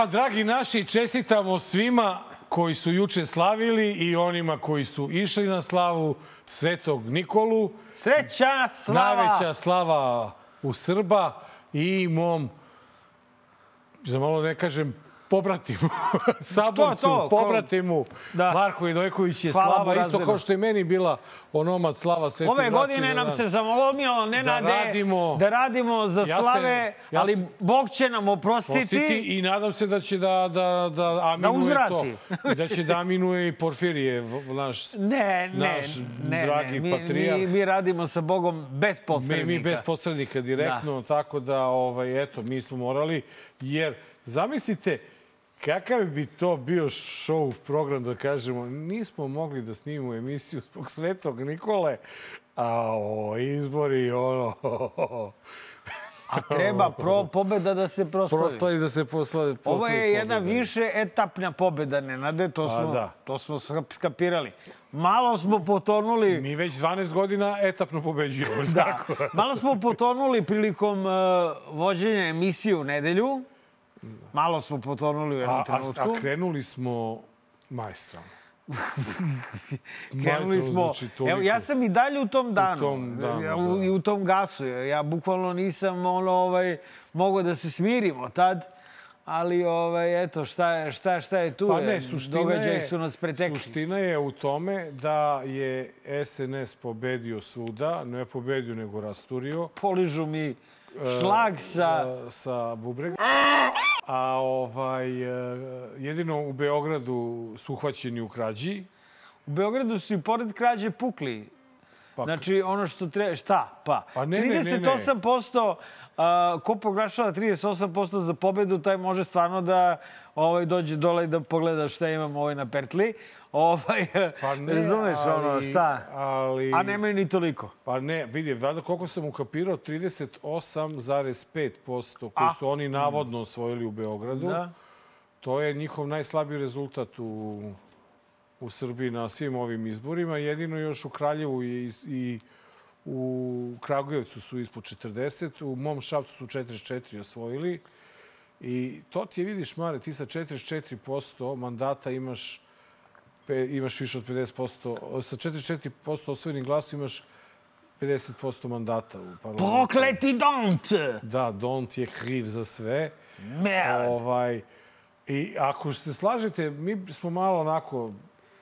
Pa, dragi naši, čestitamo svima koji su juče slavili i onima koji su išli na slavu Svetog Nikolu. Sreća, slava! Najveća slava u Srba i mom, za malo ne kažem, pobratimu, saborcu, To, to, ko- pobratimu. Da. Marko Vidojković je Hvala slava, isto kao što je meni bila onomad slava Sveti Ove godine na nam se zamolomilo, Nenade, radimo- da radimo za Ja se- slave, ja ali se- Bog će nam oprostiti. Prostiti i nadam se da će da, da, da aminuje uzvrati. to. I da će da aminuje i Porfirije, naš... Ne, ne, Naš ne, dragi ne. Mi, patrijarh. mi, mi radimo sa Bogom bez Mi, posrednika. mi bez posrednika direktno, tako da, ovaj, eto, mi smo morali, jer zamislite, kakav bi to bio show program da kažemo, nismo mogli da snimimo emisiju zbog Svetog Nikole, a o, izbori, ono, A treba pro, pobeda da se proslavi. proslavi da se poslave. Ovo je jedna više etapna pobeda, Nenade, to Pa smo, da. to smo skap- skapirali. Malo smo potonuli... Mi već 12 godina etapno pobeđujemo. Da, malo smo potonuli prilikom uh, vođenja emisije u nedelju. Malo smo potonuli u jednom A, a, trenutku. a krenuli smo majstralno. Krenuli smo... znači, toliko. Evo, ja sam i dalje u tom danu. tom danu, Ja, da. u, I u tom gasu. Ja bukvalno nisam ono, ovaj, mogao da se smirim od tad. Ali, ovaj, eto, šta je, šta, šta je tu? Pa ne, suština Događaji je, su nas pretekli. suština je u tome da je SNS pobedio svuda, ne pobedio nego rasturio. Poližu mi šlag sa... a, sa bubrega. A ovaj, e, jedino u Beogradu su uhvaćeni u krađi. U Beogradu su i pored krađe pukli. Pa, Znači, ono što treba... Šta? Pa, Pa ne, ne, ne, ne. 38%, a, ko proglašava 38% za pobedu, taj može stvarno da ovaj, dođe dole i da pogleda šta imamo ovaj na pertli. Ovaj, pa ne, razumeš ono, ali- šta? Ali, A nemaju ni toliko. Pa ne, vidi, vada koliko sam ukapirao, 38,5% koji A. su oni navodno osvojili u Beogradu. Da. To je njihov najslabiji rezultat u, u Srbiji na svim ovim izborima. Jedino još u Kraljevu i, i u Kragujevcu su ispod 40, u mom Šapcu su 44 osvojili. I to ti je, vidiš, Mare, ti sa 44% mandata imaš, pe, imaš više od 50%, sa 44% osvojenih glasa imaš 50% mandata u parlamentu. Pokleti don't! Da, Don't je kriv za sve. Merde. Ovaj, I ako se slažete, mi smo malo onako,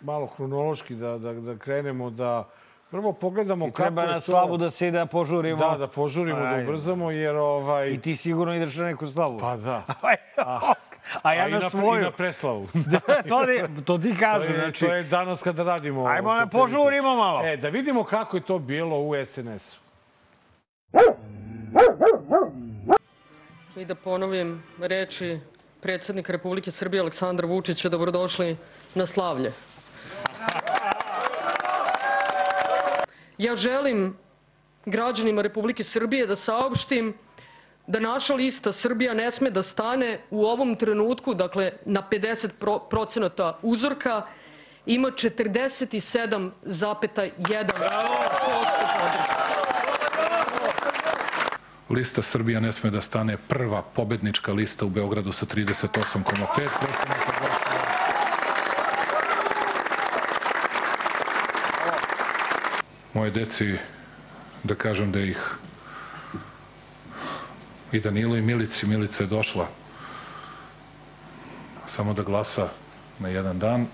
malo hronološki da, da, da krenemo da prvo pogledamo I kako treba je na to... slavu da se da požurimo. Da, da požurimo, da ubrzamo, jer ovaj... I ti sigurno ideš na neku slavu. Pa da. A ja i na na, svoju. I na preslavu. to, ti, to ti to, kažem. je, znači, to je danas kada radimo. Ajmo da požurimo malo. E, da vidimo kako je to bilo u SNS-u. I da ponovim reči predsjednika Republike Srbije Aleksandra Vučića, dobrodošli na slavlje. Ja želim građanima Republike Srbije da saopštim da naša lista Srbija ne sme da stane u ovom trenutku, dakle na 50 pro- procenata uzorka, ima 47,1% podrške. Lista Srbija ne sme da stane prva pobednička lista u Beogradu sa 38,5 procenata Moje deci, da kažem da ih i Danilo i Milici, Milica je došla samo da glasa na jedan dan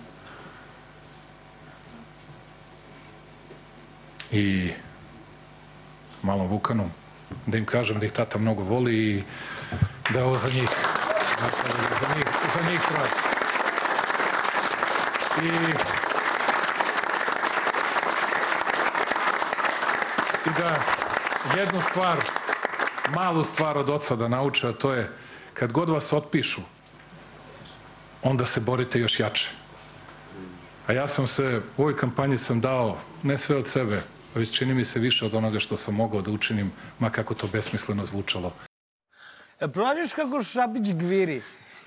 i malom Vukanu, da im kažem da ih tata mnogo voli i da je ovo za njih. Za njih, za njih troje. I, I da jednu stvar, malu stvar od oca da nauče, a to je kad god vas otpišu, onda se borite još jače. A ja sam se, u ovoj kampanji sam dao, ne sve od sebe, već čini mi se više od onoga što sam mogao da učinim, ma kako to besmisleno zvučalo. E, Pronađeš kako Šapić gviri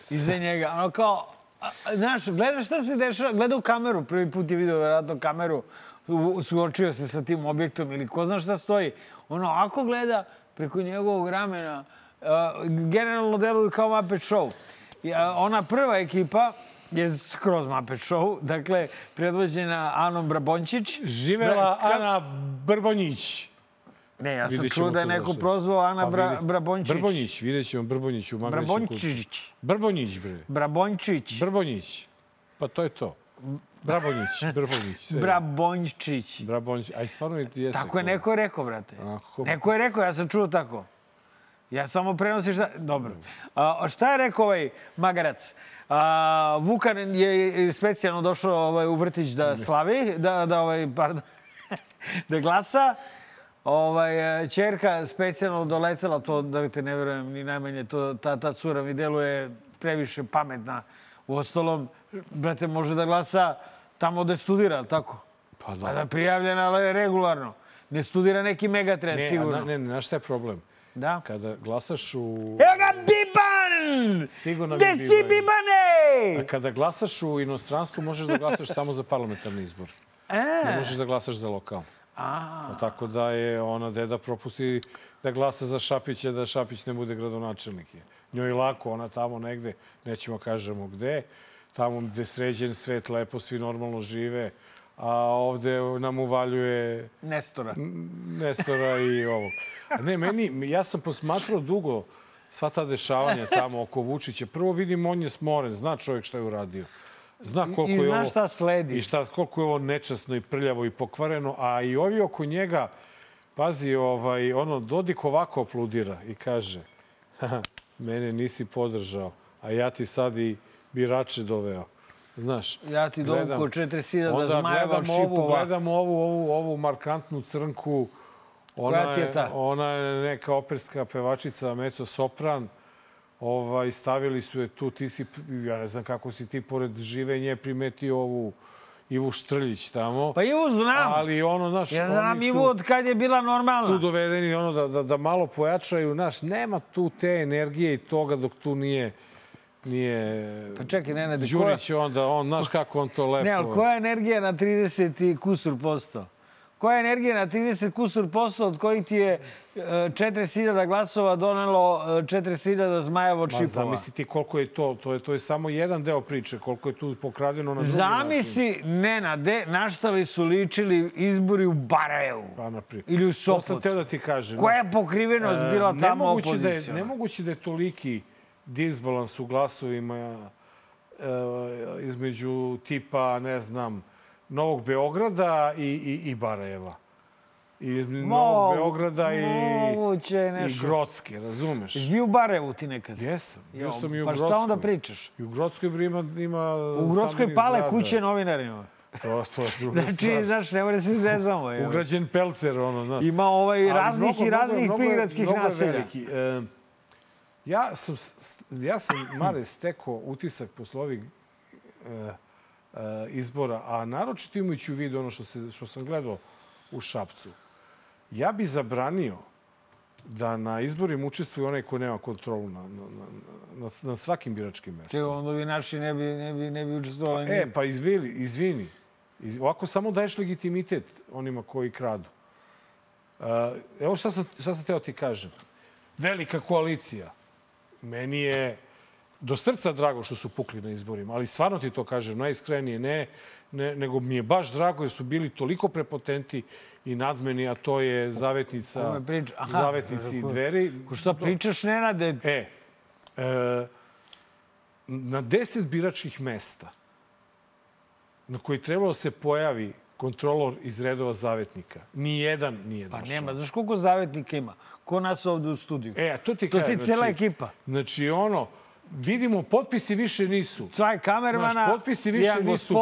iza njega. Ono kao, znaš, gledaš šta se dešava, gleda u kameru, prvi put je video vjerojatno kameru, suočio se sa tim objektom ili ko zna šta stoji. Ono, ako gleda preko njegovog ramena, uh, generalno deluju kao Muppet Show. I, a, ona prva ekipa je skroz Muppet Show, dakle, predvođena Anom Brabončić. Živela Ka- Ana Brbonjić. Ne, ja sam čuo da je neko zašto. prozvao Ana Pa Bra, Brabončić. Brbonjić, vidjet ćemo Brbonjić u magnećem kutu. Brabončić. Brbonjić, bre. Brabončić. Brbonjić. Pa to je to. Brabonjić, Brbonjić. sve. Brabončić. Brabonjić. Aj, stvarno ti jeste. Tako je ko- neko je rekao, brate. Ako- Neko je rekao, ja sam čuo tako. Ja samo prenosim šta... Dobro. A, šta je rekao ovaj magarac? A, Vukan je specijalno došao ovaj, u vrtić da slavi, da, da, ovaj, pardon, da glasa. Ovaj, e, čerka specijalno doletela, to da te ne verujem ni najmanje, to, ta, ta cura mi deluje previše pametna. U ostalom, brate, može da glasa tamo gde studira, ali tako? Pa da. da prijavljena ali regularno. Ne studira neki megatrend, Ne, a sigurno. ne, ne, znaš šta je problem? Da. Kada glasaš u... Evo ga Biban! Stigo nam Gde si Biban. Bibane? A kada glasaš u inostranstvu, možeš da glasaš samo za parlamentarni izbor. Ne E, možeš da glasaš za lokal. a, Pa tako da je ona deda propusti da glasa za Šapića, da Šapić ne bude gradonačelnik. Njoj lako, ona tamo negde, nećemo kažemo gde, tamo gde je sređen svet, lepo, svi normalno žive, a ovde nam uvaljuje Nestora. Nestora i ovog. Ne, meni, ja sam posmatrao dugo sva ta dešavanja tamo oko Vučića. Prvo vidim, on je smoren, zna čovjek šta je uradio. Zna koliko I je zna ovo... šta sledi. I šta, koliko je ovo nečasno i prljavo i pokvareno. A i ovi oko njega, pazi, ovaj, ono, Dodik ovako apludira i kaže "Haha, mene nisi podržao, a ja ti sad i birače doveo. Znaš, Ja ti gledam- dovukao 4000 Onda zmajeva od gledam ovu, gledam ovu, ovu, ovu markantnu crnku. Ona Koja ti je ta? Ona je neka operska pevačica, meco sopran. Ovaj, stavili su je tu, ti si, ja ne znam kako si ti pored žive nje primetio ovu Ivu Štrljić tamo. Pa Ivu znam. Ali ono, znaš, Ja znam Ivu od kad je bila tu normalna. dovedeni ono da, da, da malo pojačaju, znaš, nema tu te energije i toga dok tu nije nije Pa čekaj, Nenade, koja, Đurić onda, on, znaš kako on to lepo... ne, ali koja je energija na 30 i kusur posto? Koja je energija na 30 kusur posto od kojih ti je e, 40.000 glasova donelo e, 40.000 zmajeva od Ma, šipova? zamisli ti koliko je to, to je, to je samo jedan deo priče, koliko je tu pokradeno na drugi način. Zamisli, Nenade, na šta li su ličili izbori u Barajevu Pa, ili u To sam Sopotu? teo da ti kažem. Koja je pokrivenost E, bila tamo nemoguće da je, nemoguće da je toliki disbalans u glasovima e, između tipa, ne znam, Novog Beograda i, i, i Barajeva. I između Novog Beograda i, i. Grocke, razumeš? Jesi bio u Barajevu ti nekad? Jesam. Bio Jo, sam i u pa Grockoj. šta onda pričaš? I u Grockoj bre, ima, ima U Grodskoj pale zgrada. kuće novinarima. To, to je druga Znači, stvar. znaš, ne mora se zezamo. Ugrađen pelcer, ono, znaš. Ima ovaj raznih mnogo, i raznih mnogo, prigradskih mnogo je naselja. veliki. E, ja sam, ja sam male stekao utisak posle ovih e, e, izbora, a naročito imajući u vidu ono što, se, što sam gledao u Šapcu. Ja bi zabranio da na izborima učestvuje onaj ko nema kontrolu na, na, na, na, na svakim biračkim mestima. Čekaj, onda ovi naši ne bi, ne bi, ne bi učestvovali. E, pa izvini, izvini. Iz, ovako samo daješ legitimitet onima koji kradu. Uh, evo šta sam, šta sam teo ti kažem. Velika koalicija. Meni je do srca drago što su pukli na izborima, ali stvarno ti to kažem, najiskrenije, ne, ne, nego mi je baš drago jer su bili toliko prepotenti i nadmeni, a to je zavetnica, priča- Aha. zavetnici Ko- dveri. Ko šta pričaš, Nenade? E, e, na deset biračkih mesta na koji trebalo se pojavi kontrolor iz redova zavetnika, ni jedan nije Pa došao. nema, znaš koliko zavetnika ima? Ko nas ovde u studiju? E, a to ti To ti kažem. je cela ekipa. Znači, ono, vidimo, potpisi više nisu. Cvaj kamermana, Znaš, potpisi više jedan nisu,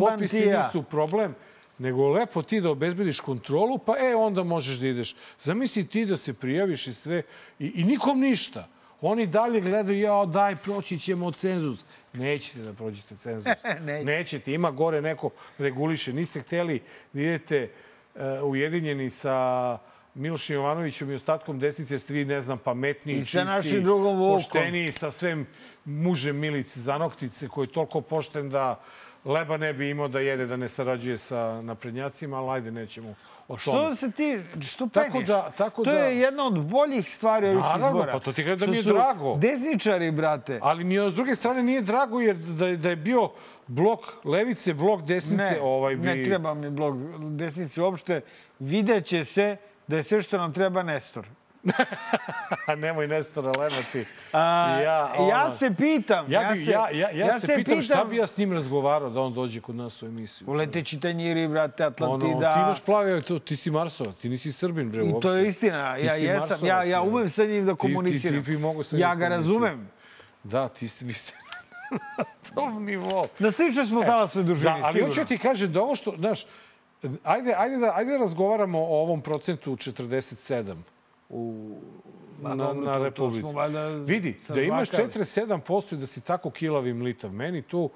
potpisi nisu problem, nego lepo ti da obezbediš kontrolu, pa e, onda možeš da ideš. Zamisli ti da se prijaviš i sve, i, i nikom ništa. Oni dalje gledaju, ja, daj, proći ćemo cenzus. Nećete da prođete cenzus. Neće. Nećete. Ima gore neko reguliše. Niste hteli da idete uh, ujedinjeni sa Milošem Jovanovićem i ostatkom desnice, ste vi, ne znam, pametniji, I sa čistiji, našim drugom Vukom. pošteniji, sa svem mužem Milice Zanoktice, koji je toliko pošten da leba ne bi imao da jede, da ne sarađuje sa naprednjacima, ali ajde, nećemo o Što tome. se ti, što Tako peniš? da- tako to da- je jedna od boljih stvari ovih Naravno, izbora. pa to ti kažem da Što mi je drago. Desničari, brate. Ali mi je, s druge strane nije drago jer da, da je bio blok levice, blok desnice, Ne, ovaj bi... ne treba mi blok desnice uopšte. Videće se da je sve što nam treba Nestor. Nemoj Nestora lebati. A, Ja, ja, ono- se pitam. Ja, bi, se, ja, ja, ja, se, pitam, šta bi ja s njim razgovarao da on dođe kod nas u emisiju. U leteći tanjiri, brate, Ono, Atlantida. ti imaš plave, to, ti si Marsovac, ti nisi Srbin, bre, I uopšte. to je istina. Ti Ja jesam. Ja, ja umem sa njim da Ti- komuniciram. Ti, ti, bi mogo sa njim ja ga razumem. Da, ti vi ste na tom nivou. Na sličnoj smo talasnoj dužini, Da, ali sigurno. hoću ti kažem da ovo što, znaš, ajde, ajde, da, ajde da razgovaramo o ovom procentu 47 u, na, dobro, na to- to Republici. smo valjda Vidi, da imaš sažvakali. 47% i da si tako kilavi mlitav, meni tu,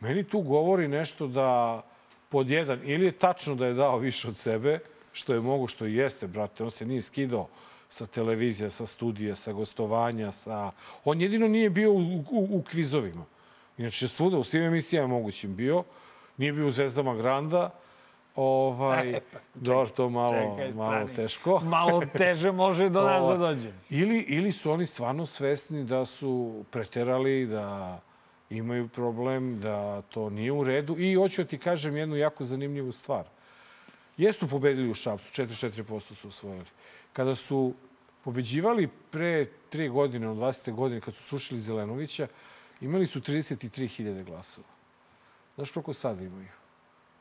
meni tu govori nešto da pod jedan, ili je tačno da je dao više od sebe, što je mogu, što i jeste, brate, on se nije skidao sa televizija, sa studija, sa gostovanja, sa... On jedino nije bio u, u, u kvizovima. Inače, svuda, u svim emisijama mogućim bio. Nije bio u Zvezdama Granda. Ovaj, dobro, to malo, E, Čekaj, malo teško. Malo teže može do nas da Ovo, dođe. Ili, ili su oni stvarno svesni da su preterali, da imaju problem, da to nije u redu. I hoću da ti kažem jednu jako zanimljivu stvar. Jesu pobedili u Šapcu, 44% su osvojili. Kada su pobeđivali pre tri godine, od 20. godine, kad su srušili Zelenovića, imali su 33.000 glasova. Znaš koliko sada imaju?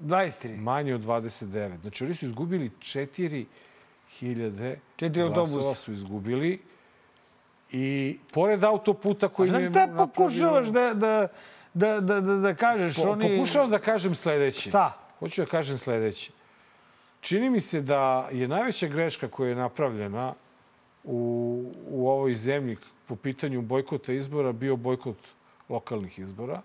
23. Manje od 29. Znači, oni su izgubili 4.000 Četiri glasova su izgubili. I pored autoputa koji Znaš im je šta pokušavaš da, da, da, da, da, da kažeš? Po, oni... Pokušavam da kažem sledeće. Šta? Hoću da kažem sledeće. Čini mi se da je najveća greška koja je napravljena u, u ovoj zemlji po pitanju bojkota izbora bio bojkot lokalnih izbora.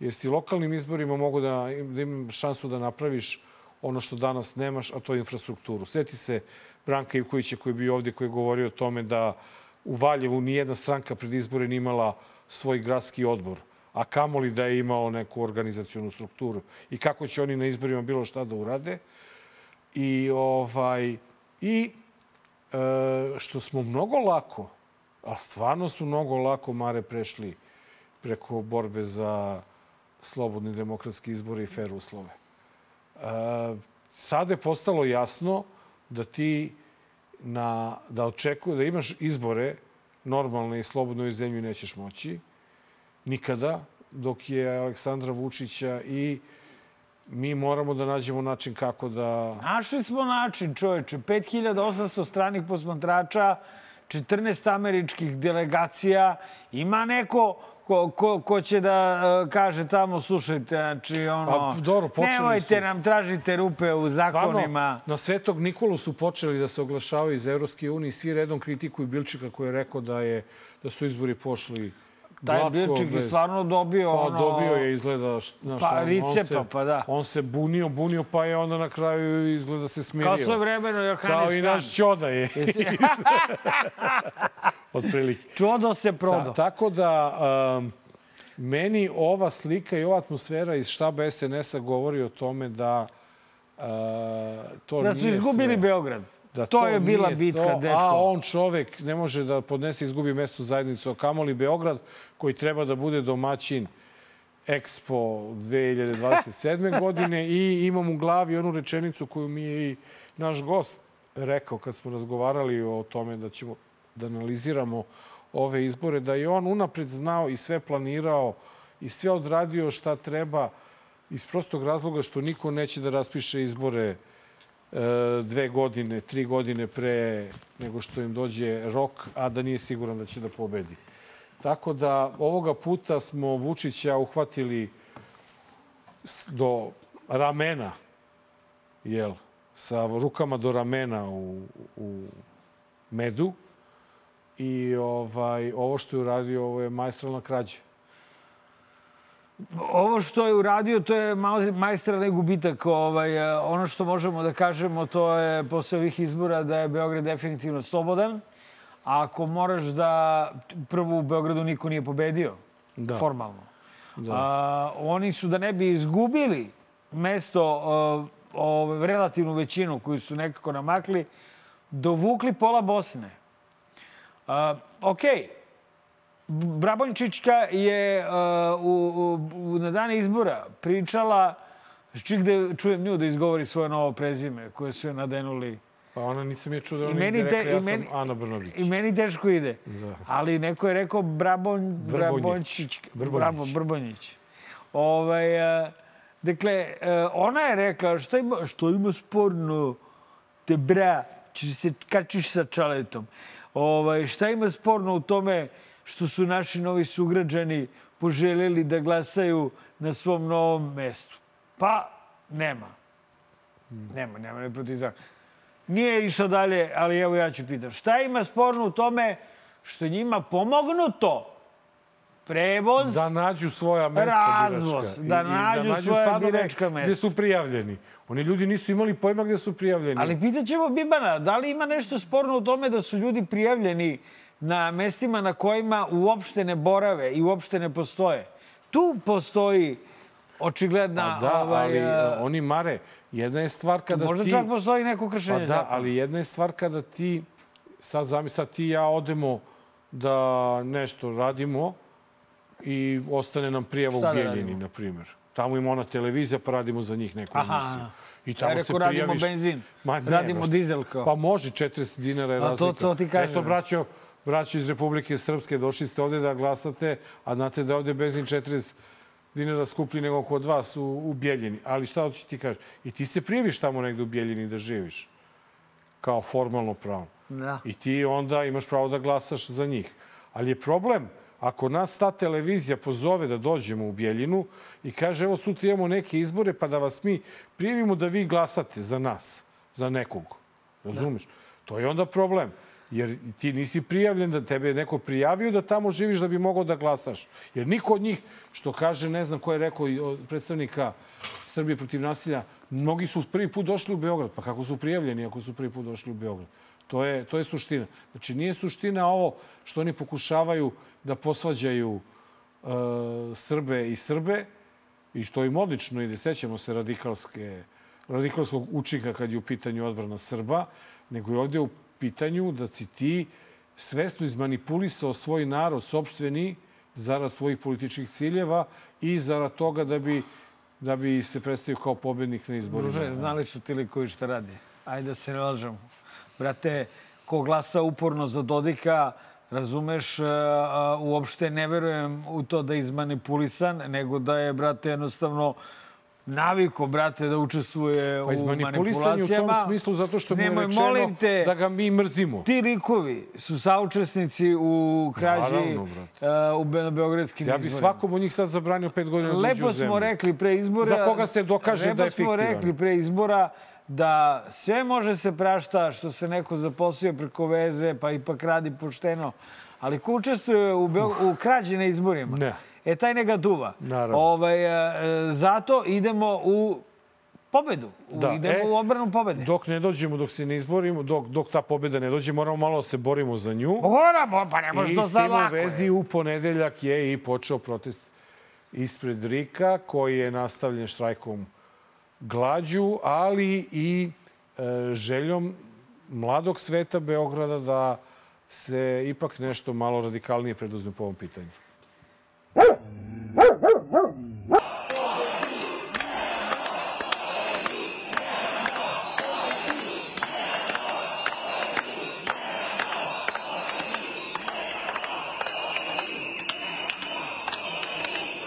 Jer si lokalnim izborima mogu da, da imam šansu da napraviš ono što danas nemaš, a to je infrastrukturu. Sjeti se Branka Ivkovića koji je bio ovdje, koji je govorio o tome da u Valjevu nijedna stranka pred izbore nije imala svoj gradski odbor, a kamoli da je imao neku organizacionu strukturu. I kako će oni na izborima bilo šta da urade. I, ovaj, i e, što smo mnogo lako, a stvarno smo mnogo lako, Mare, prešli preko borbe za slobodni demokratski izbore i fair uslove. E, sada je postalo jasno da ti na, da očekuje da imaš izbore normalne i slobodnoj zemlji nećeš moći nikada dok je Aleksandra Vučića i mi moramo da nađemo način kako da Našli smo način, čoveče. 5800 stranih posmatrača, 14 američkih delegacija. Ima neko ko, ko, ko će da uh, kaže tamo, slušajte, znači, ono... Pa, dobro, počeli Nemojte su. nam tražite rupe u zakonima. Stvarno, na Svetog Nikolu su počeli da se oglašavaju iz Evropske unije svi redom kritikuju Bilčika koji je rekao da, je, da su izbori pošli Taj Bilčik je stvarno dobio Pa ono... dobio je izgleda... š- Znaš, Pa, on- on ricepa, se, pa da. On se bunio, bunio, pa je onda na kraju izgleda se smirio. Kao sve vremeno Johannes Kao i naš Ćoda je, Jesi- otprilike. Čudo se Ta, prodao. tako da, um, meni ova slika i ova atmosfera iz štaba SNS-a govori o tome da uh, to Da su izgubili sve. Beograd. Da to, je bila nije bitka, to, dečko. A on čovek ne može da podnese i izgubi mesto zajednicu, a kamoli Beograd koji treba da bude domaćin Expo 2027. godine i imam u glavi onu rečenicu koju mi je i naš gost rekao kad smo razgovarali o tome da ćemo da analiziramo ove izbore, da je on unapred znao i sve planirao i sve odradio šta treba iz prostog razloga što niko neće da raspiše izbore dve godine, tri godine pre nego što im dođe rok, a da nije siguran da će da pobedi. Tako da ovoga puta smo Vučića uhvatili do ramena, jel, sa rukama do ramena u, u medu i ovaj, ovo što je uradio, ovo je majstralna krađa. Ovo što je uradio, to je majstralni gubitak. Ovaj, e, ono što možemo da kažemo, to je posle ovih izbora da je Beograd definitivno slobodan. A ako moraš da... Prvo, u Beogradu niko nije pobedio, Da. formalno. A, oni su da ne bi izgubili mesto, o, o, relativnu većinu koju su nekako namakli, dovukli pola Bosne. A, okej, Brabončićka je uh, u, u, na dan izbora pričala, čik da čujem nju da izgovori svoje novo prezime koje su je nadenuli. Pa ona nisam je čuo da ona meni te- rekla, ja sam meni- Ana Brnović. I meni teško ide. Da. Ali neko je rekao Brabon, Brabončić. Brabo, Brbonjić. Ovaj, a, dakle, a, ona je rekla šta ima, što ima sporno te bra, ćeš se kačiš sa čaletom. Ovaj, šta ima sporno u tome što su naši novi sugrađani poželjeli da glasaju na svom novom mestu? Pa, nema. Nema, nema ne protiv zakona. Nije išao dalje, ali evo ja ću pitam. Šta ima sporno u tome što njima pomognuto prevoz, Da nađu svoja mesta Razvoz, biračka. da nađu svoja stanove biračka mesta. Gde su prijavljeni. Oni ljudi nisu imali pojma gde su prijavljeni. Ali pitaćemo Bibana, da li ima nešto sporno u tome da su ljudi prijavljeni na mestima na kojima uopšte ne borave i uopšte ne postoje? Tu postoji očigledna... Pa da, ovaj, ali e, oni mare, jedna je stvar kada možda ti... čak postoji neko Pa kršenje da, zakona. ali jedna je stvar kada ti, sad zamisli, sad ti i ja odemo da nešto radimo i ostane nam prijava Šta u da Bijeljini, radimo? na primjer. Tamo ima ona televizija, pa radimo za njih neku Aha. emisiju. I Ja tamo rekao, se radimo prijaviš... benzin. Ma ne, Radimo dizel kao. Pa može, 40 dinara je A to- razlika. to ti kažem. Eto, braćo, braćo iz Republike Srpske, došli ste ovde da glasate, a znate da ovde benzin 40 dinara skuplji nego kod vas u, u Bijeljini. Ali šta hoćeš ti kažeš? I ti se prijaviš tamo negde u Bijeljini da živiš. Kao formalno pravo. Da. I ti onda imaš pravo da glasaš za njih. Ali je problem ako nas ta televizija pozove da dođemo u Bijeljinu i kaže evo sutra imamo neke izbore pa da vas mi prijavimo da vi glasate za nas, za nekog. Razumeš? To je onda problem. Jer ti nisi prijavljen da tebe je neko prijavio da tamo živiš da bi mogao da glasaš. Jer niko od njih, što kaže, ne znam ko je rekao od predstavnika Srbije protiv nasilja, mnogi su prvi put došli u Beograd. Pa kako su prijavljeni ako su prvi put došli u Beograd? To je, to je suština. Znači, nije suština ovo što oni pokušavaju da posvađaju e, Srbe i Srbe, i što im odlično ide. Sećamo se radikalske, radikalskog učinka kad je u pitanju odbrana Srba, nego je ovde u pitanju da si ti svesno izmanipulisao svoj narod, sobstveni, zarad svojih političkih ciljeva i zarad toga da bi, da bi se predstavio kao pobednik na izborima. Druže, znali su ti li koji šta radi. Ajde da se ne lažemo. Brate, ko glasa uporno za Dodika, razumeš, a, a, uopšte ne verujem u to da je izmanipulisan, nego da je, brate, jednostavno naviko, brate, da učestvuje Pa u izmanipulisan je u manipulacijama. tom smislu zato što mu je Nemoj, rečeno te, da ga mi mrzimo. Ti likovi su saučesnici u krađi Naravno, a, u na Beogradskim Ja bi izborima. svakom od njih sad zabranio pet godina da uđe u Lepo zemlju. smo rekli pre izbora... Za koga se dokaže da je Lepo smo fiktivan. rekli pre izbora da sve može se prašta što se neko zaposlio preko veze, pa ipak radi pošteno. Ali ko učestvuje u, Beo- u krađi na izborima, Ne. E, taj nega duva. Naravno. Ovaj, e, zato idemo u pobedu. Da, idemo e, u odbranu pobede. Dok ne dođemo, dok se ne izborimo, dok, dok ta pobeda ne dođe, moramo malo da se borimo za nju. Moramo, pa ne može I to s sad tim u lako. vezi je. u ponedeljak je i počeo protest ispred Rika, koji je nastavljen štrajkom glađu, ali i e, željom mladog sveta Beograda da se ipak nešto malo radikalnije preduzme po ovom pitanju.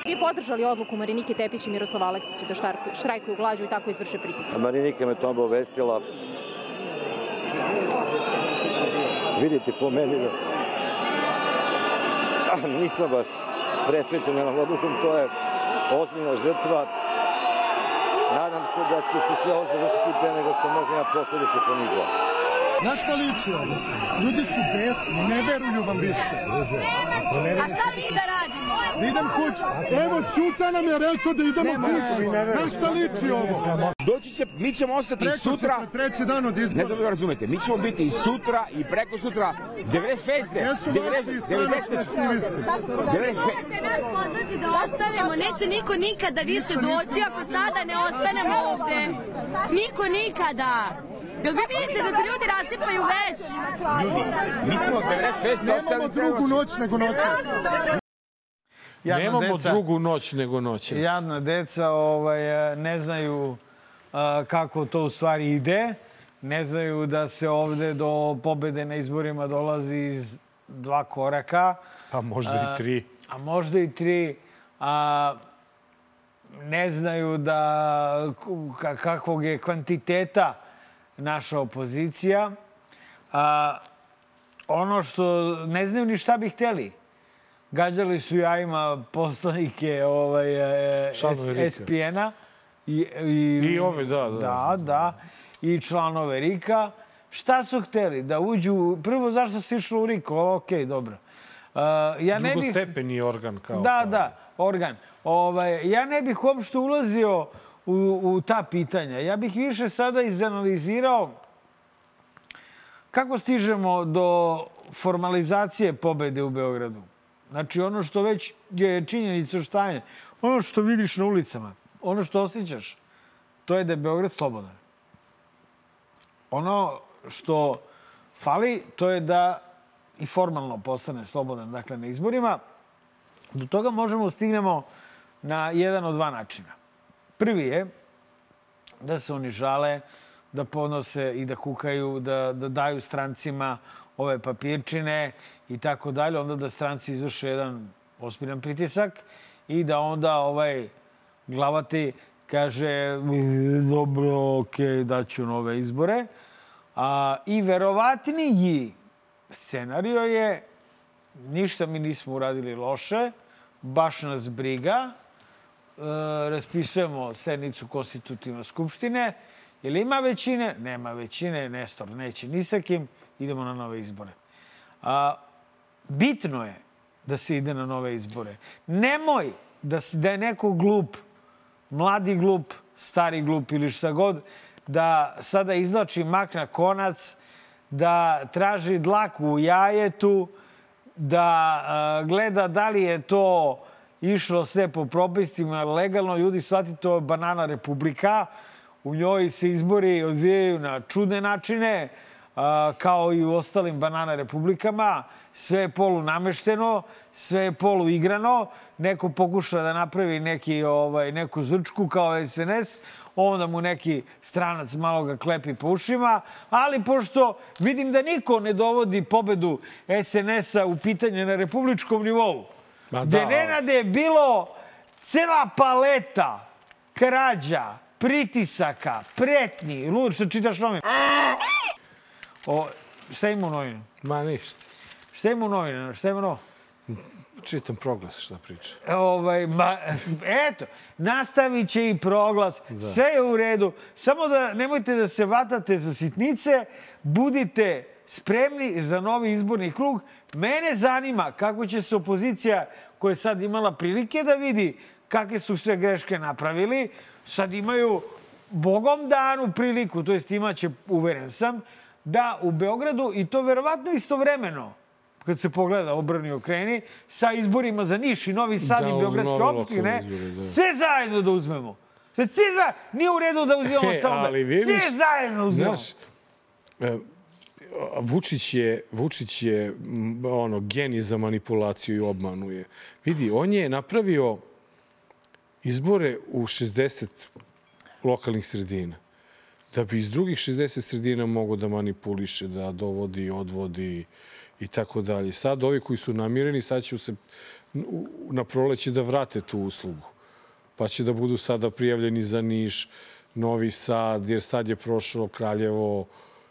Vi podržali odluku Marinike Tepić i Miroslava Aleksića da štrajkuju glađu i tako izvrše pritisak? Marinika me to obavestila. Vidite po meni da Ah, nisam baš presrećen jednom odlukom, to je ozbiljna žrtva. Nadam se da će se sve završiti pre nego što možda ima posledice po njih dva. Znaš šta liči ovo? Ljudi su besni, ne veruju vam više. A šta mi da? Da idem kući. Evo, Ćuta nam je rekao da idemo kući. Na šta liči ovo? Doći će, mi ćemo ostati i Preko sutra, sutra, treći dan od ne izbora. znam da ga razumete, mi ćemo biti i sutra i preko sutra, 96. Jesu vaši stranački 90. aktivisti. 96. Morate nas pozvati da ostanemo. Neće niko nikada više doći ako sada ne ostanemo ovde. Niko nikada. Jel vi vidite da se ljudi rasipaju već? Mi smo 96. Nemamo ostali drugu noć nego noć. Jadna Nemamo deca- drugu noć nego noćas. Jadna deca ovaj, ne znaju a, kako to u stvari ide. Ne znaju da se ovde do pobede na izborima dolazi iz dva koraka. Pa možda i tri. A možda i tri. A, ne znaju da ka- kakvog je kvantiteta naša opozicija. A, ono što ne znaju ni šta bi hteli. Gađali su jajima poslanike ovaj, e, RIK-a. SPN-a. I, i, I ove, da, da. Da, da. I članove RIK-a. Šta su hteli? Da uđu... Prvo, zašto se išlo u RIK? O, Okej, dobro. Uh, ja ne bih... Drugostepeni organ kao. Da, kao. da, organ. Ovaj, ja ne bih uopšte ulazio u, u ta pitanja. Ja bih više sada izanalizirao kako stižemo do formalizacije pobede u Beogradu. Znači, ono što već je činjenica šta je, ono što vidiš na ulicama, ono što osjećaš, to je da je Beograd slobodan. Ono što fali, to je da i formalno postane slobodan, dakle, na izborima. Do toga možemo da stignemo na jedan od dva načina. Prvi je da se oni žale, da ponose i da kukaju, da, da daju strancima ove papirčine i tako dalje, onda da stranci izvrše jedan ospiran pritisak i da onda ovaj glavati kaže "E, dobro, okej, daću nove izbore. A, I verovatniji scenario je ništa mi nismo uradili loše, baš nas briga, e, raspisujemo sednicu Konstitutivne skupštine. Jel ima većine? Nema većine, Nestor neće ni sa kim, idemo na nove izbore. A, bitno je da se ide na nove izbore. Nemoj da, si, da je neko glup, mladi glup, stari glup ili šta god, da sada izlači mak na konac, da traži dlaku u jajetu, da a, gleda da li je to išlo sve po propistima legalno. Ljudi, shvatite, to je banana republika. U njoj se izbori odvijaju na čudne načine, kao i u ostalim banana republikama. Sve je polu namešteno, sve je polu igrano. Neko pokuša da napravi neki, ovaj, neku zrčku kao SNS, onda mu neki stranac malo ga klepi po ušima, ali pošto vidim da niko ne dovodi pobedu SNS-a u pitanje na republičkom nivou, Ma gde da. Nenade je bilo cela paleta krađa, pritisaka, pretnji, lud što čitaš novine. O, šta ima u novinu? Ma ništa. Šta ima u novinu? Šta ima novo? Čitam proglas šta priča. Ovaj, ma, eto, nastavit će i proglas. Da. Sve je u redu. Samo da nemojte da se vatate za sitnice. Budite spremni za novi izborni krug. Mene zanima kako će se opozicija koja je sad imala prilike da vidi kakve su sve greške napravili. Sad imaju bogom danu priliku, to jest imaće, uveren sam, da u Beogradu, i to verovatno istovremeno, kad se pogleda obrni okreni, sa izborima za Niš i Novi Sad Da, i Beogradske opštine, da. sve zajedno da uzmemo. Sve, za... Nije u redu da uzimamo E, samo da... vidiš, Svi zajedno uzimamo. Znaš, e, Vučić je, Vučić je ono, genij za manipulaciju i obmanu je. Vidi, on je napravio izbore u 60 lokalnih sredina. Da bi iz drugih 60 sredina mogo da manipuliše, da dovodi, odvodi i tako dalje. Sad ovi koji su namireni, sad će se na proleće da vrate tu uslugu. Pa će da budu sada prijavljeni za Niš, Novi Sad, jer sad je prošlo Kraljevo,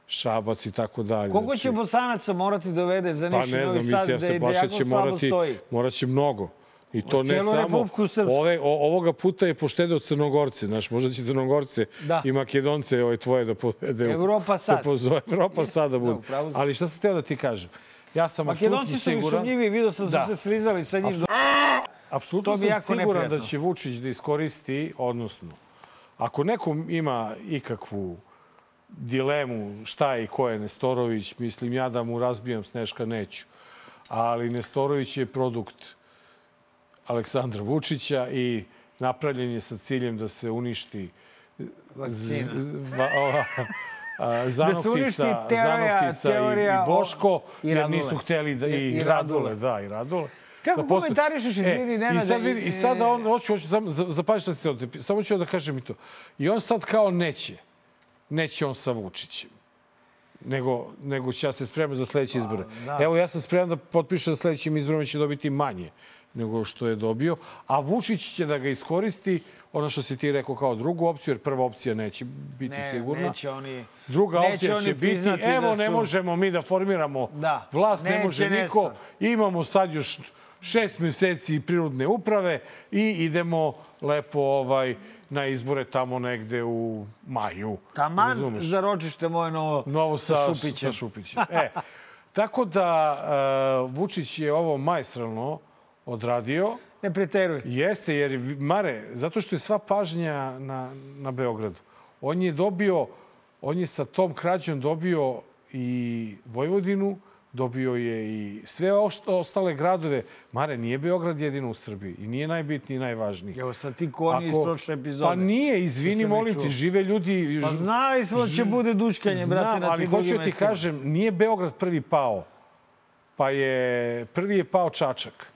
Šabac i tako dalje. Koliko će Bosanaca morati dovede za Pa Niš i ne Novi znam, Sad mislim, ja da, se da baš jako će morati, stoji? morat će mnogo. I to ne samo... Ove, o, ovoga puta je poštedeo Crnogorce. Znaš, možda će Crnogorce Da. i Makedonce ovaj, tvoje da povede. u- Evropa sad. Da pozove, Evropa sad da bude. si. Ali šta sam teo da ti kažem? Ja sam Makedonci su siguran... sumnjivi, vidio sam da Da. su se slizali sa njim. Apsolutno sam siguran da neprijatno. će Vučić da iskoristi, odnosno, ako nekom ima ikakvu dilemu šta je i ko je Nestorović, mislim ja da mu razbijam Sneška neću. Ali Nestorović je produkt Aleksandra Vučića i napravljen je sa ciljem da se uništi z- va- ova, a, Zanoktica, teorija- Zanoktica i, teorija i Boško, i jer nisu hteli da, i, I- Radule. Da, i Radule. Kako posle- komentarišeš, izvini, e, Nenade, I sad, vidi, i- sad on, hoću, hoću, sam, za- zapamći šta ste samo ću da kažem i to. I on sad kao neće. Neće on sa Vučićem. Nego, nego će ja se spremam za sledeće izbore. da. Evo, ja sam spreman da potpišem da sledećim izborima će dobiti manje nego što je dobio, a Vučić će da ga iskoristi ono što si ti rekao kao drugu opciju, jer prva opcija neće biti Ne, sigurna. neće oni... Druga neće opcija će biti, da evo ne su- možemo mi da formiramo Da. vlast, ne može niko. Imamo sad još šest meseci prinudne uprave i idemo lepo ovaj na izbore tamo negde u maju. Taman Razumeš? za ročište moje novo, Novo sa, sa Šupićem. Sa Šupićem. E, tako da uh, Vučić je ovo majstralno odradio. Ne preteruj. Jeste, jer, Mare, zato što je sva pažnja na, na Beogradu. On je dobio, on je sa tom krađom dobio i Vojvodinu, dobio je i sve ošto- ostale gradove. Mare, nije Beograd jedino u Srbiji i nije najbitniji i najvažniji. Evo sad ti koni iz prošle epizode. Pa nije, izvini, molim ti, žive ljudi... Pa znali smo da će bude dučkanje, brate, Znam, na ali hoću da ti mestima. kažem, nije Beograd prvi pao. Pa je, prvi je pao Čačak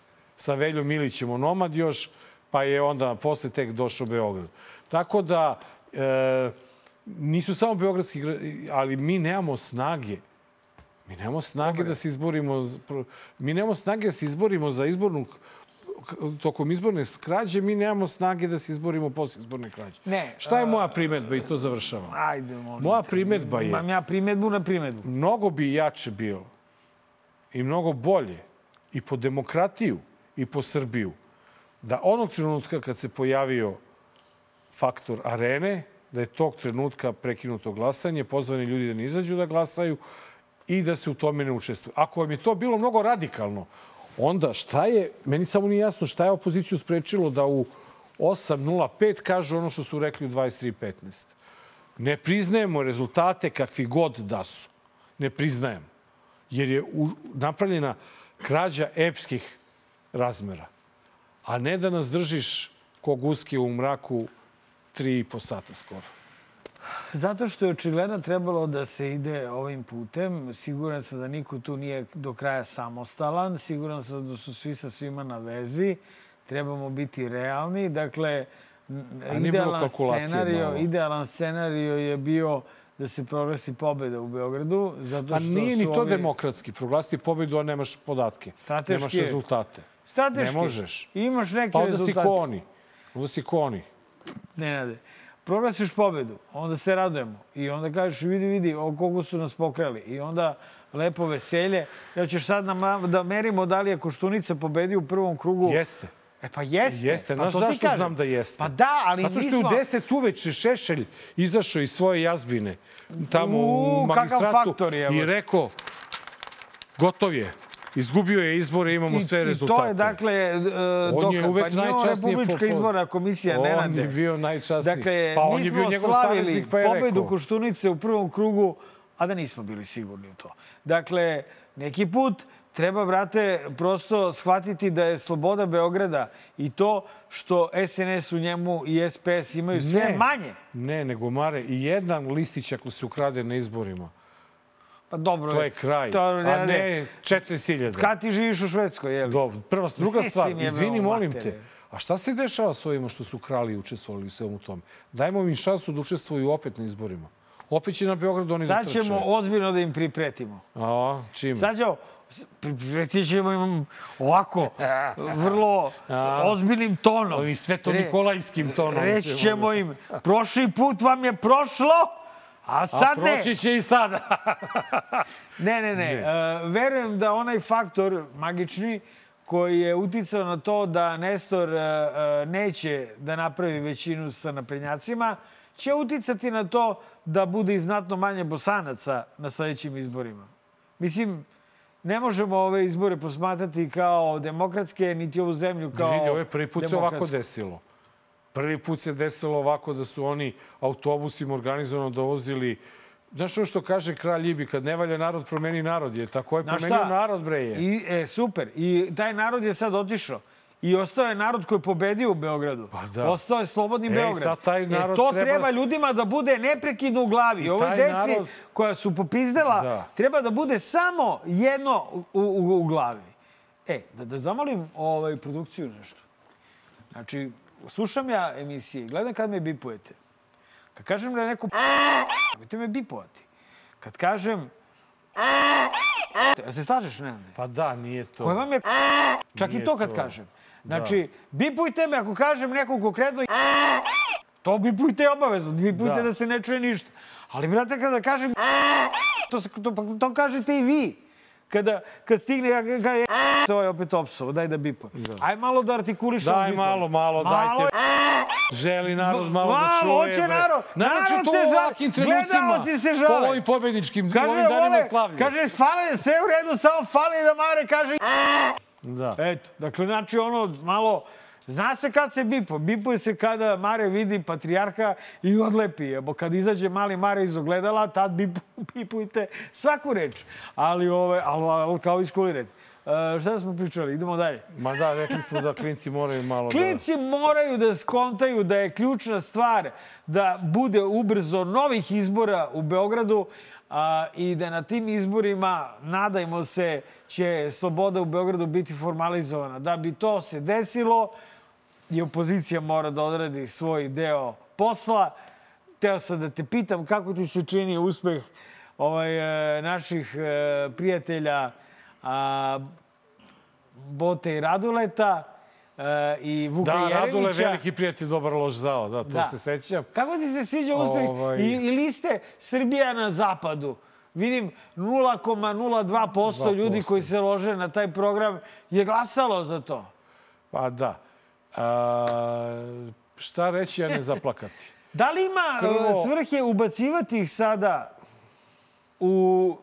sa Veljom Milićem onomad još, pa je onda posle tek došao Beograd. Tako da, e, nisu samo beogradski, gra- ali mi nemamo snage. Mi nemamo snage da se izborimo, mi nemamo snage da se izborimo za izbornu tokom izborne krađe, mi nemamo snage da se izborimo posle izborne krađe. Ne, Šta je moja primetba i to završavam? Ajde, molim Moja primetba je- Imam ja primetbu na primetbu. mnogo bi jače bio i mnogo bolje i po demokratiju i po Srbiju da onog trenutka kad se pojavio faktor arene, da je tog trenutka prekinuto glasanje, pozvani ljudi da ne izađu da glasaju i da se u tome ne učestvuju. Ako vam je to bilo mnogo radikalno, onda šta je, meni samo nije jasno šta je opoziciju sprečilo da u 8.05 kažu ono što su rekli u 23.15. Ne priznajemo rezultate kakvi god da su. Ne priznajemo. Jer je napravljena krađa epskih razmera. A ne da nas držiš ko guske u mraku tri i po sata skoro. Zato što je očigledno trebalo da se ide ovim putem. Siguran sam da niko tu nije do kraja samostalan. Siguran sam da su svi sa svima na vezi. Trebamo biti realni. Dakle, A idealan scenario, malo? idealan scenario je bio da se proglasi pobeda u Beogradu. Zato što nije ni to ovi... demokratski. Proglasiti pobedu, a nemaš podatke. Strateški Nemaš rezultate. Strateški. Ne možeš. Imaš neke Pa onda si rezultate. koni. Onda si koni. Nenade, proglasiš pobedu, onda se radujemo i onda kažeš vidi, vidi, o koliko su nas pokrali i onda lepo veselje. Ja ćeš sad nam, da merimo da li je Koštunica pobedio u prvom krugu. Jeste. E pa jeste. Jeste. pa Znaš zašto kažem. znam da jeste? Pa da, ali Zato što nismo... je u 10 uveče Šešelj izašao iz svoje jazbine tamo U, u magistratu faktor je, i rekao gotov je. Izgubio je izbore, imamo I, sve I rezultate. to je, dakle, e, On je uvek nije on najčasnije Republička izborna komisija, On Nenade. je bio najčasniji. Dakle, pa on je bio njegov saveznik, pa je pobedu rekao. Koštunice u prvom krugu, a da nismo bili sigurni u to. Dakle, neki put treba, brate, prosto shvatiti da je sloboda Beograda i to što SNS u njemu i SPS imaju sve Ne. manje. Ne, nego Mare, i jedan listić ako se ukrade na izborima, Pa dobro. to je kraj. To, a Nenade, ne 4000. Kad ti živiš u Švedskoj, je li? Dobro, prva, druga stvar, izvini, molim te. A šta se dešava s ovima što su krali i učestvovali u svemu tome? Dajmo im šansu da učestvuju opet na izborima. Opet će na Beogradu oni da Sad trče. ćemo ozbiljno da im pripretimo. A, čime? Sad ćemo, pripretit ćemo im ovako, vrlo ozbiljnim tonom. Ovim sveto-nikolajskim tonom. Reći ćemo im, prošli put vam je prošlo, a A sad ne. proći će i sada. Ne, ne, ne. E, verujem da onaj faktor magični koji je uticao na to da Nestor e, e, neće da napravi većinu sa naprednjacima, će uticati na to da bude i znatno manje bosanaca na sledećim izborima. Mislim, ne možemo ove izbore posmatrati kao demokratske, niti ovu zemlju kao Vidi, ovo je prvi put se ovako desilo. Prvi put se desilo ovako da su oni autobusima organizovano dovozili Znaš ono što kaže kralj Ibi, kad ne valja narod, promeni narod. Je tako je promenio šta? narod, bre je. I, e, super. I taj narod je sad otišao. I ostao je narod koji je pobedio u Beogradu. Pa da. Ostao je slobodni Ej, Beograd. sad taj narod e, to treba... treba- ljudima da bude neprekidno u glavi. Ovoj deci narod- koja su popizdela Da. treba da bude samo jedno u, u, u glavi. E, da, da zamolim ovaj, produkciju nešto. Znači, slušam ja emisije, gledam kad me bipujete. Kad kažem da je neko nemojte me bipovati. Kad kažem Ja se slažeš, Nenade? Pa da, nije to. Koje vam je čak i Nije to kad to. kažem. Znači, bipujte me ako kažem nekom konkretno to bipujte obavezno, bipujte da. Da. se ne čuje ništa. Ali, brate, kada kažem to, to, pa to kažete i vi. Kada, kad stigne, ja ga je to je opet opsovo, daj da bipujem. Aj malo da artikulišem. Daj malo, malo, dajte. Želi narod malo da Malo, čuje. hoće bre. narod. Naročito Narod u ovakvim trenucima. Se Po žale. ovim pobedničkim Kaže, ovim danima slavlja. kaže, fali, sve u redu, samo fali da Mare kaže Da. Eto, dakle, znači ono malo... Zna se kad se bipo. Bipuje se kada Mare vidi patrijarha i odlepi je. Bo kad izađe mali Mare iz ogledala, tad bipu, bipujte svaku reč. Ali, ove, ali, ali kao iskulirajte. E, šta smo pričali? Idemo dalje. Ma da, rekli smo da klinci moraju malo Klinci moraju da skontaju da je ključna stvar da bude ubrzo novih izbora u Beogradu a, i da na tim izborima, nadajmo se, će sloboda u Beogradu biti formalizovana. Da bi to se desilo, i opozicija mora da odradi svoj deo posla. Teo sam da te pitam kako ti se čini uspeh ovaj, e, naših e, prijatelja a, Bote i Raduleta e, i Vuka Da, Jeremića. Radule, veliki prijatelj, dobar loš zao, da, to Da. se sećam. Kako ti se sviđa uspeh Ovaj- I, i liste Srbija na zapadu? Vidim 0,02% ljudi 2%. koji se lože na taj program je glasalo za to. Pa da. A, šta reći, a ne zaplakati? Da li ima Prvo- Prvo... svrhe ubacivati ih sada u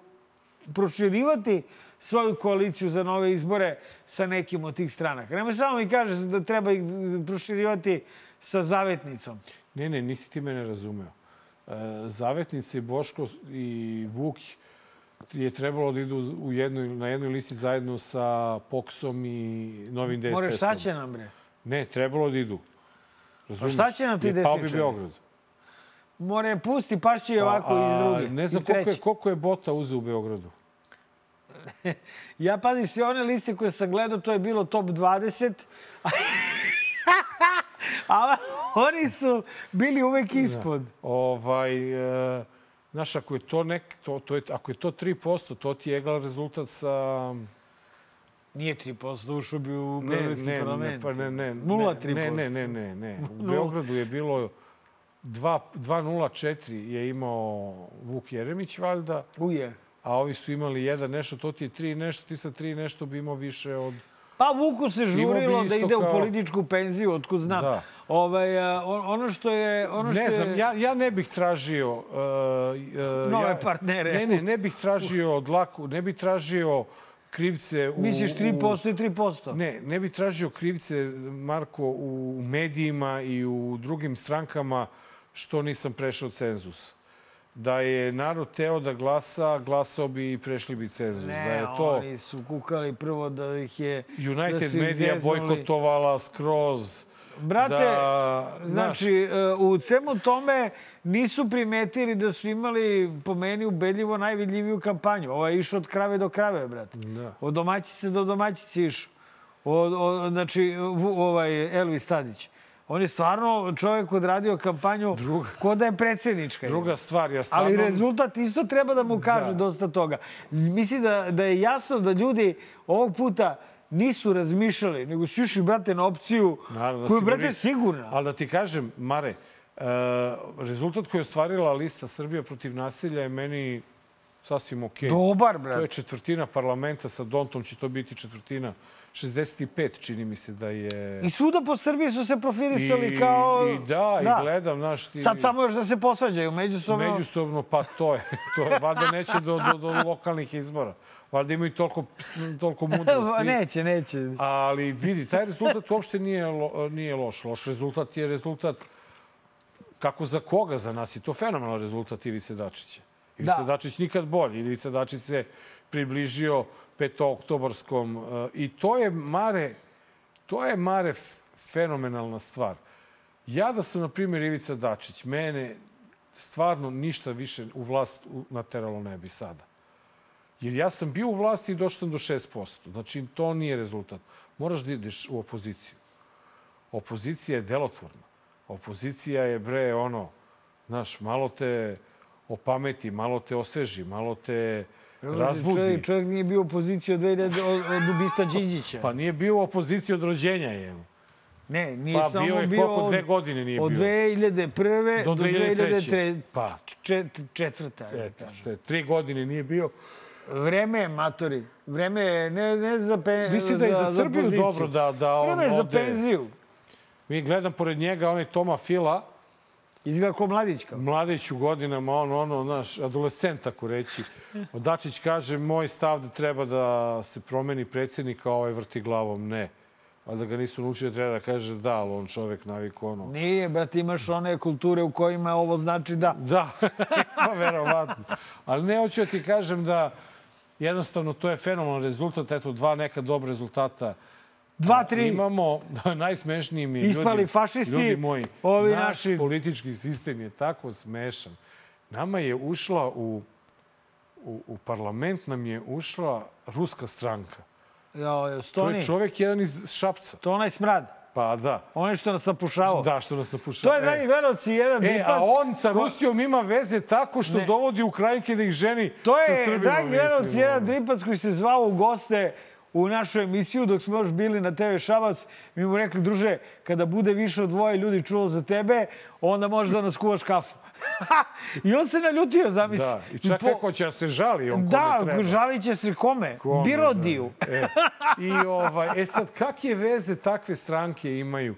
proširivati svoju koaliciju za nove izbore sa nekim od tih stranaka? Nemoj samo mi kažeš da treba ih proširivati sa zavetnicom. Ne, ne, nisi ti mene razumeo. E, Zavetnice i Boško i Vuk je trebalo da idu u jednoj, na jednoj listi zajedno sa Poksom i Novim DSS-om. More, šta će nam bre? Ne, trebalo da idu. Razumeš? šta će nam ti Jer Pao bi? Beograd. More, pusti, pašće i ovako A, iz druge. Ne znam koliko je, koliko je bota uzeo u Beogradu. Ja pazi, sve one liste koje sam gledao, to je bilo top 20. A oni su bili uvek ispod. Ovaj, e, znaš, ako je to, nek, to, to je, ako je to 3%, to ti je egal rezultat sa... Nije 3%, ušao bi u Ne, Beogradski ne, ne, parlament. pa ne, ne, 0,3%. ne, ne, ne, ne, ne. U. Beogradu je bilo 2 2,04 je imao Vuk Jeremić, valjda, Uje. a ovi su imali jedan nešto, to ti je tri nešto, ti sa tri nešto bi imao više od... Pa Vuku se žurilo da ide u kao- političku penziju, otkud znam. Da. Ovaj, a, on- ono što je... Ono što Ne znam, je... ja, ja ne bih tražio... Uh, uh, Nove ja, partnere. Ne, ne, ne bih tražio dlaku, ne bih tražio krivce u... Misliš u- 3% i 3%? Ne, ne bih tražio krivce, Marko, u medijima i u drugim strankama što nisam prešao cenzus. Da je narod teo da glasa, glasao bi i prešli bi cenzus. Ne, da je to oni su kukali prvo da ih je... da United ih Media zeznuli. bojkotovala skroz. Brate, da, znači, e, u svemu tome nisu primetili da su imali, po meni, ubedljivo najvidljiviju kampanju. Ovo je išao od krave do krave, brate. Da. Od domaćice do domaćice išao. Od, od, znači, ovaj, Elvis Tadić. On je stvarno čovjek odradio kampanju Druga- ko da je predsjednička. Druga stvar, ja stvarno... Ali rezultat isto treba da mu kaže Da. dosta toga. Mislim da, da je jasno da ljudi ovog puta nisu razmišljali, nego su išli, brate, na opciju Naravno, koja je, brate, sigurni- sigurna. Ali da ti kažem, Mare, e, rezultat koji je ostvarila lista Srbija protiv nasilja je meni sasvim okej. Dobar, To je brate. četvrtina parlamenta, sa Dontom će to biti četvrtina. 65 čini mi se da je... I svuda po Srbiji su se profilisali kao... I da, i gledam, znaš ti... Sad samo još da se posvađaju međusobno. Međusobno, pa to je. To je, valjda neće do, do, do lokalnih izbora. Valjda imaju toliko, toliko mudrosti. neće, neće. Ali vidi, taj rezultat uopšte nije, lo, nije loš. Loš rezultat je rezultat kako za koga za nas. I to fenomenalan rezultat Ivice Dačića. Ivica Da. Dačić nikad bolji. Ivica Dačić se približio petooktobarskom. eh, I to je, Mare, to je, Mare, fenomenalna stvar. Ja da sam, na primjer, Ivica Dačić, mene stvarno ništa više u vlast nateralo ne bi sada. Jer ja sam bio u vlasti i došao sam do 6%. Znači, to nije rezultat. Moraš da ideš u opoziciju. Opozicija je delotvorna. Opozicija je, bre, ono, znaš, malo te opameti, malo te osveži, malo te razbudi. Čovjek, čovjek nije bio u opoziciji od, 2000, od, od ubista Đinđića. Pa nije bio u opoziciji od rođenja, je. ne, nije Pa samo bio je bio koliko, od- dve godine nije od bio. 2001. Do do 2003. 2003. Pa, Čet, četvrta. kažem. to je tri godine nije bio. Vreme je, matori. Vreme je, ne, ne za pe, Mislim da je za Srbiju poziciju. dobro da, da on Vreme je za ode. penziju. Mi gledam pored njega, onaj Toma Fila, Izgleda kao mladić kao. mladić u godinama, on, ono, naš, adolescent, tako reći. Dačić kaže, moj stav da treba da se promeni predsjednik, a ovaj vrti glavom, ne. A da ga nisu naučili, treba da kaže da, ali on čovek naviku ono. Nije, brate, imaš one kulture u kojima ovo znači da. Da, pa verovatno. Ali ne hoću da ti kažem da jednostavno to je fenomenalan rezultat. Eto, dva neka dobra rezultata. Dva, tri. Imamo, najsmešniji mi je, Ispali ljudi, fašisti, ljudi moji, ovi naš naši- politički sistem je tako smešan. Nama je ušla u, u, u parlament nam je ušla ruska stranka. Jo, To je Stoni, čovek jedan iz Šapca. to onaj smrad. Pa da. Onaj što nas napušavao. Da, što nas napušava. To je, dragi gledalci, jedan E, a on sa Rusijom ima veze tako što Ne. dovodi Ukrajinke da ih ženi To sa je, Srbima. dragi gledalci, jedan dripac koji se zvao u goste u našu emisiju dok smo još bili na TV Šabac. Mi mu rekli, druže, kada bude više od dvoje ljudi čulo za tebe, onda možeš da nas kuvaš kafu. I on se naljutio, zamisli. Da, i čak Po- rekao će da se žali on kome Da, treba. žalit će se kome? Kome, Birodiju. da. E, I ovaj, e sad, kakve veze takve stranke imaju?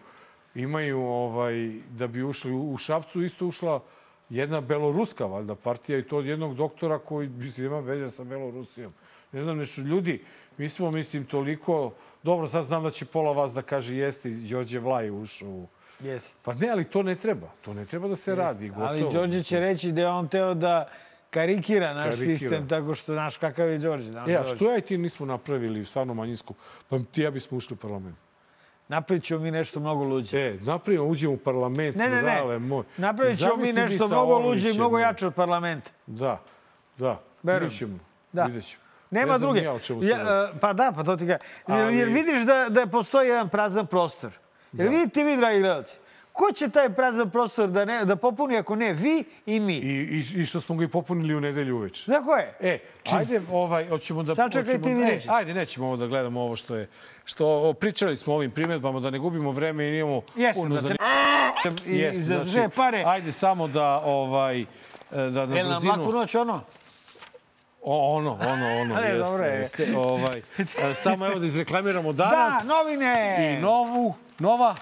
Imaju ovaj, da bi ušli u, u Šapcu, isto ušla jedna beloruska valjda partija i to od jednog doktora koji mislim, ima veze sa Belorusijom. Ne znam, nešto ljudi, mi smo, mislim, toliko... Dobro, sad znam da će pola vas da kaže jeste Đorđe Vlaj ušao u... Jest. Pa ne, ali to ne treba. To ne treba da se radi. Gotovo. Ali Đorđe će reći da je on teo da karikira naš Karikira. sistem tako što znaš kakav je Đorđe. Znaš E, a što ja i ti nismo napravili stvarno manjinsku? Pa ti ja bismo ušli u parlament. Napravit ćemo mi nešto mnogo luđe. E, napravimo, uđemo u parlament, Ne, ne, ne. moj. Napravit ćemo mi nešto mnogo luđe i mnogo jače od parlamenta. Da, da. Verujem. Vidjet ćemo. Da. Vidjet ćemo. Nema ne znam druge. Ja, e, pa da, pa to ti. Jer, Ali- jer vidiš da, da postoji jedan prazan prostor. Jer Da. vidite vi, dragi gledalci, ko će taj prazan prostor da, ne, da popuni ako ne vi i mi? I, i, I što smo ga i popunili u nedelju uveče. Tako je. E, ajde, ovaj, hoćemo da... Sačekajte hoćemo- i vidjet ćete. E, ajde, nećemo ovo da gledamo ovo što je... Što pričali smo o ovim primjedbama, da ne gubimo vreme i. Jeste, puno da za- treba i, Jeste, i za znači, sve pare. Ajde samo da, ovaj, e, da na Jel nam brzinu... laku noć ono? O, ono, ono, ono, ne, jeste, dobro je. jeste. Ovaj, samo evo da izreklamiramo Da, danas. novine! I novu, nova,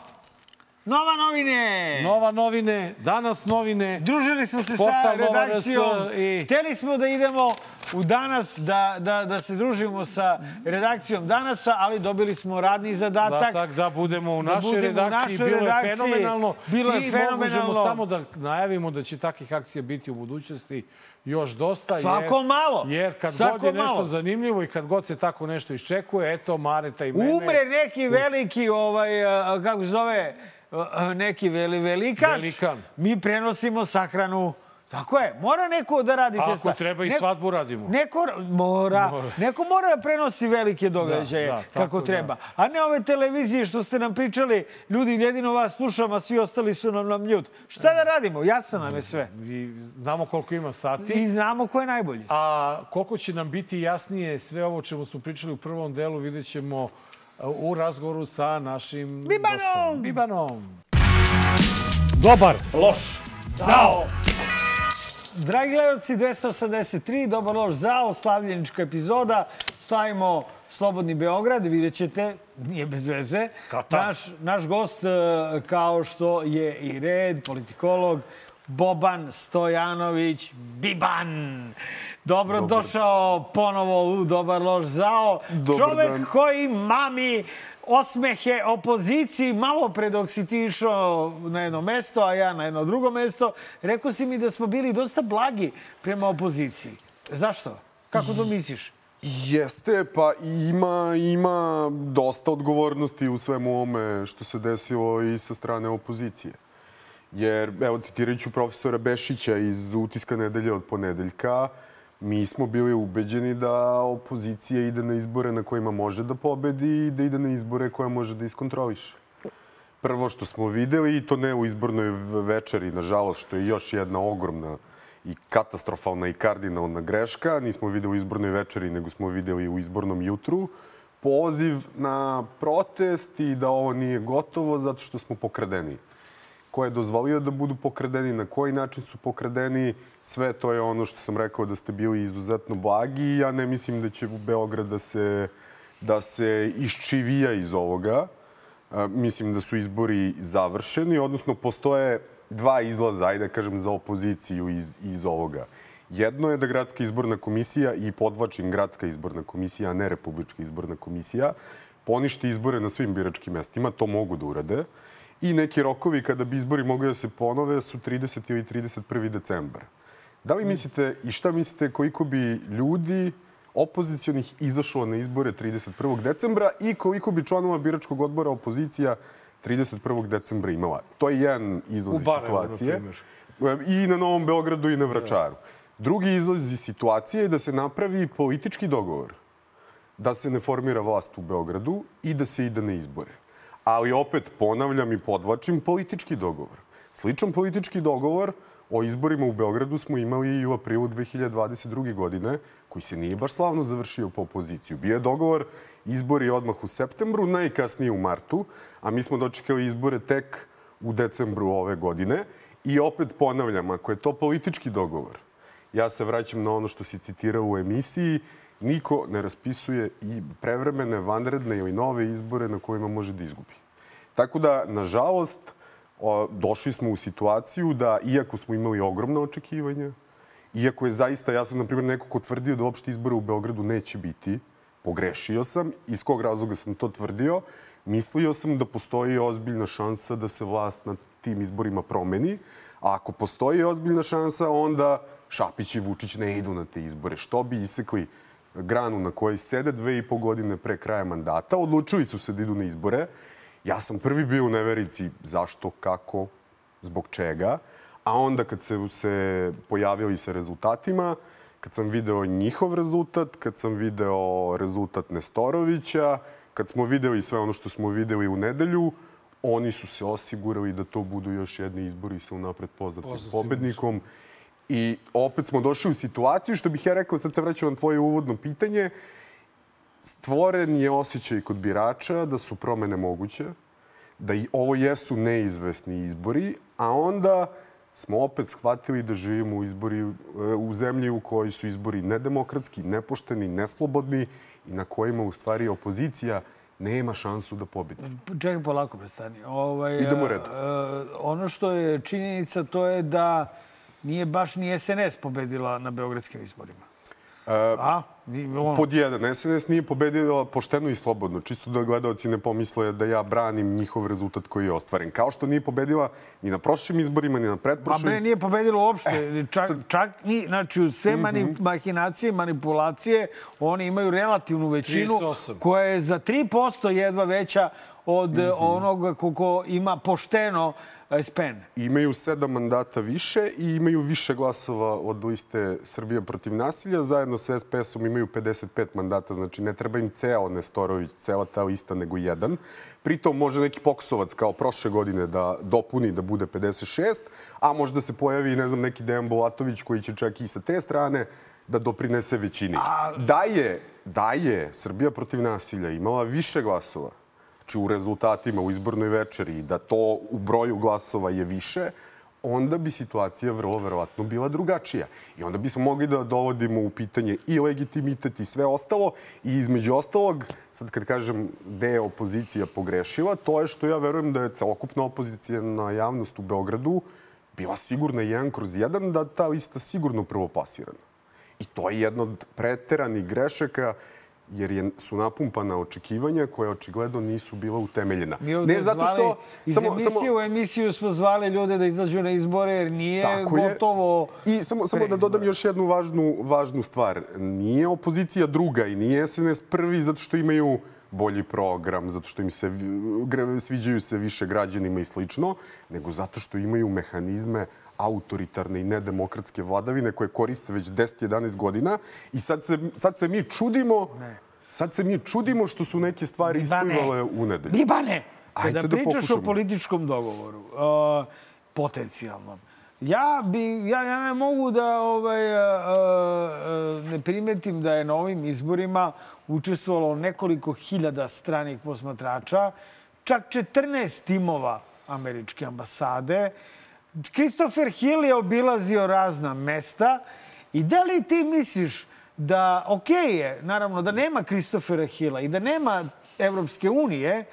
Nova novine! nova novine, danas novine. Družili smo se sa redakcijom. I- Hteli smo da idemo u danas, da, da, da se družimo sa redakcijom danasa, ali dobili smo radni zadatak. Zadatak da budemo u Da našoj budemo u redakciji. našoj Bilo redakciji. je fenomenalno. Bilo je I fenomenalno. možemo samo da najavimo da će takvih akcija biti u budućnosti još dosta. Svako jer, malo. Jer kad Svako god je nešto malo. zanimljivo i kad god se tako nešto iščekuje, eto, Mareta i mene. Umre neki veliki, ovaj, kako se zove, neki veli, velikaš. Velikan. Mi prenosimo sahranu. Tako je. Mora neko da radi te Ako treba i svadbu radimo. Neko mora, Mora. neko mora da prenosi velike događaje Da, da, kako tako treba. da. A ne ove televizije što ste nam pričali, ljudi jedino vas slušamo, a svi ostali su nam na mute. Šta da radimo? Jasno nam je sve. I znamo koliko ima sati. I znamo ko je najbolji. A koliko će nam biti jasnije sve ovo čemu smo pričali u prvom delu, vidjet ćemo u razgovoru sa našim Bibanom! gostom. Bibanom! Dobar, loš, zao. Dragi gledalci, 283, dobar loš zao, slavljenička epizoda. Slavimo Slobodni Beograd, vidjet ćete, nije bez veze. Naš, naš gost, e, kao što je i red, politikolog, Boban Stojanović Biban. Dobro došao ponovo u Dobar loš zao. Dobar Čovek dan. koji mami osmehe opoziciji. Malo pre dok si ti išao na jedno mesto, a ja na jedno drugo mesto, rekao si mi da smo bili dosta blagi prema opoziciji. Zašto? Kako to misliš? Jeste, pa ima, ima dosta odgovornosti u svemu ovome što se desilo i sa strane opozicije. Jer, evo, citirat ću profesora Bešića iz utiska nedelje od ponedeljka, mi smo bili ubeđeni da opozicija ide na izbore na kojima može da pobedi i da ide na izbore koje može da iskontroliše. Prvo što smo videli, i to ne u izbornoj večeri, nažalost, što je još jedna ogromna i katastrofalna i kardinalna greška. Nismo videli u izbornoj večeri, nego smo videli u izbornom jutru. Poziv na protest i da ovo nije gotovo zato što smo pokradeni. Ko je dozvolio da budu pokradeni, na koji način su pokradeni, sve to je ono što sam rekao da ste bili izuzetno blagi i ja ne mislim da će u Beograd da se, da se iščivija iz ovoga. A, mislim da su izbori završeni, odnosno postoje dva izlaza, ajde da kažem, za opoziciju iz, iz ovoga. Jedno je da Gradska izborna komisija i podvačim Gradska izborna komisija, a ne Republička izborna komisija, poništi izbore na svim biračkim mestima, to mogu da urade. I neki rokovi kada bi izbori mogli da se ponove su 30. ili 31. decembar. Da li mislite i šta mislite koliko bi ljudi opozicionih izašlo na izbore 31. decembra i koliko bi članova biračkog odbora opozicija 31. decembra imala? To je jedan izlaz iz situacije. primer. I na Novom Beogradu i na Vračaru. Drugi izlaz iz situacije je da se napravi politički dogovor da se ne formira vlast u Beogradu i da se ide na izbore. Ali opet ponavljam i podvlačim politički dogovor. Sličan politički dogovor o izborima u Beogradu smo imali i u aprilu 2022. godine, koji se nije baš slavno završio po opoziciju. Bio je dogovor izbori odmah u septembru, najkasnije u martu, a mi smo dočekali izbore tek u decembru ove godine. I opet ponavljam, ako je to politički dogovor, ja se vraćam na ono što si citirao u emisiji, niko ne raspisuje i prevremene, vanredne ili nove izbore na kojima može da izgubi. Tako da, nažalost, došli smo u situaciju da, iako smo imali ogromna očekivanja, iako je zaista, ja sam, na primjer, neko ko tvrdio da uopšte izbora u Beogradu neće biti, pogrešio sam. Iz kog razloga sam to tvrdio? Mislio sam da postoji ozbiljna šansa da se vlast na tim izborima promeni, a ako postoji ozbiljna šansa, onda Šapić i Vučić ne idu na te izbore. Što bi isekli granu na kojoj sede dve i po godine pre kraja mandata. Odlučili su se da idu na izbore. Ja sam prvi bio u neverici zašto, kako, zbog čega. A onda kad se, se pojavili sa rezultatima, kad sam video njihov rezultat, kad sam video rezultat Nestorovića, kad smo videli sve ono što smo videli u nedelju, oni su se osigurali da to budu još jedni izbori sa unapred poznatim pobednikom. I opet smo došli u situaciju, što bih ja rekao, sad se vraćam na tvoje uvodno pitanje, stvoren je osjećaj kod birača da su promene moguće, da i ovo jesu neizvesni izbori, a onda smo opet shvatili da živimo u, izbori, u zemlji u kojoj su izbori nedemokratski, nepošteni, neslobodni i na kojima u stvari opozicija nema šansu da pobedi. Čekaj, polako prestani. Ovaj, Idemo redom. e, ono što je činjenica, to je da nije baš ni SNS pobedila na beogradskim izborima. A? Ni, ono, Pod jedan, SNS nije pobedila pošteno i slobodno. Čisto da gledalci ne pomisle da ja branim njihov rezultat koji je ostvaren. Kao što nije pobedila ni na prošlim izborima, ni na Pa pretprošlim. bre, nije pobedilo uopšte. Čak, sad- čak ni, znači, uz sve mani, mahinacije, manipulacije, oni imaju relativnu većinu 38. koja je za 3% jedva veća od Mhm. onoga koliko ima pošteno eh, SPN. imaju sedam mandata više i imaju više glasova od liste Srbija protiv nasilja. Zajedno sa SPS-om imaju 55 mandata, znači ne treba im ceo Nestorović, cela ta lista, nego jedan. Pritom može neki poksovac kao prošle godine da dopuni da bude 56, a može da se pojavi, ne znam, neki Dejan Bulatović koji će čak i sa te strane da doprinese većini. Da je, da je Srbija protiv nasilja imala više glasova, znači u rezultatima u izbornoj večeri, da to u broju glasova je više, onda bi situacija vrlo verovatno bila drugačija. I onda bismo mogli da dovodimo u pitanje i legitimitet i sve ostalo. I između ostalog, sad kad kažem gde je opozicija pogrešila, to je što ja verujem da je celokupna opozicija na javnost u Beogradu bila sigurna jedan kroz jedan da ta lista sigurno prvoplasirana. I to je jedna od preteranih grešaka jer je, su napumpana očekivanja koje očigledno nisu bila utemeljena. Mi ovde ne zato što... iz emisije u emisiju smo zvali ljude da izađu na izbore jer nije Tako je. gotovo... I samo, samo da dodam još jednu važnu, važnu stvar. Nije opozicija druga i nije SNS prvi zato što imaju bolji program, zato što im se sviđaju se više građanima i slično, nego zato što imaju mehanizme autoritarne i nedemokratske vladavine koje koriste već 10-11 godina i sad se, sad se mi čudimo sad se mi čudimo što su neke stvari isplivale u nedelju. Bibane! Kada da pričaš pokušamo. o političkom dogovoru, uh, potencijalnom, ja, bi, ja, ja ne mogu da ovaj, uh, uh, ne primetim da je na ovim izborima učestvovalo nekoliko hiljada stranih posmatrača, čak 14 timova američke ambasade. Christopher Hill je obilazio razna mesta i da li ti misliš da, ok je, naravno, da nema Christophera Hilla i da nema Evropske unije,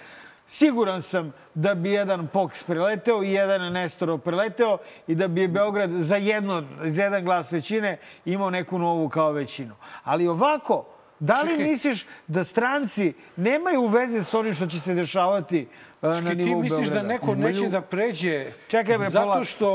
siguran sam da bi jedan Pox preleteo i jedan Nestorov preleteo i da bi Beograd za, jedno, za jedan glas većine imao neku novu kao većinu. Ali ovako, da li Čekaj. misliš da stranci nemaju veze s onim što će se dešavati uh, na Čekaj, ti nivou misliš Beograda? da neko neće da pređe Čekaj, bre, zato što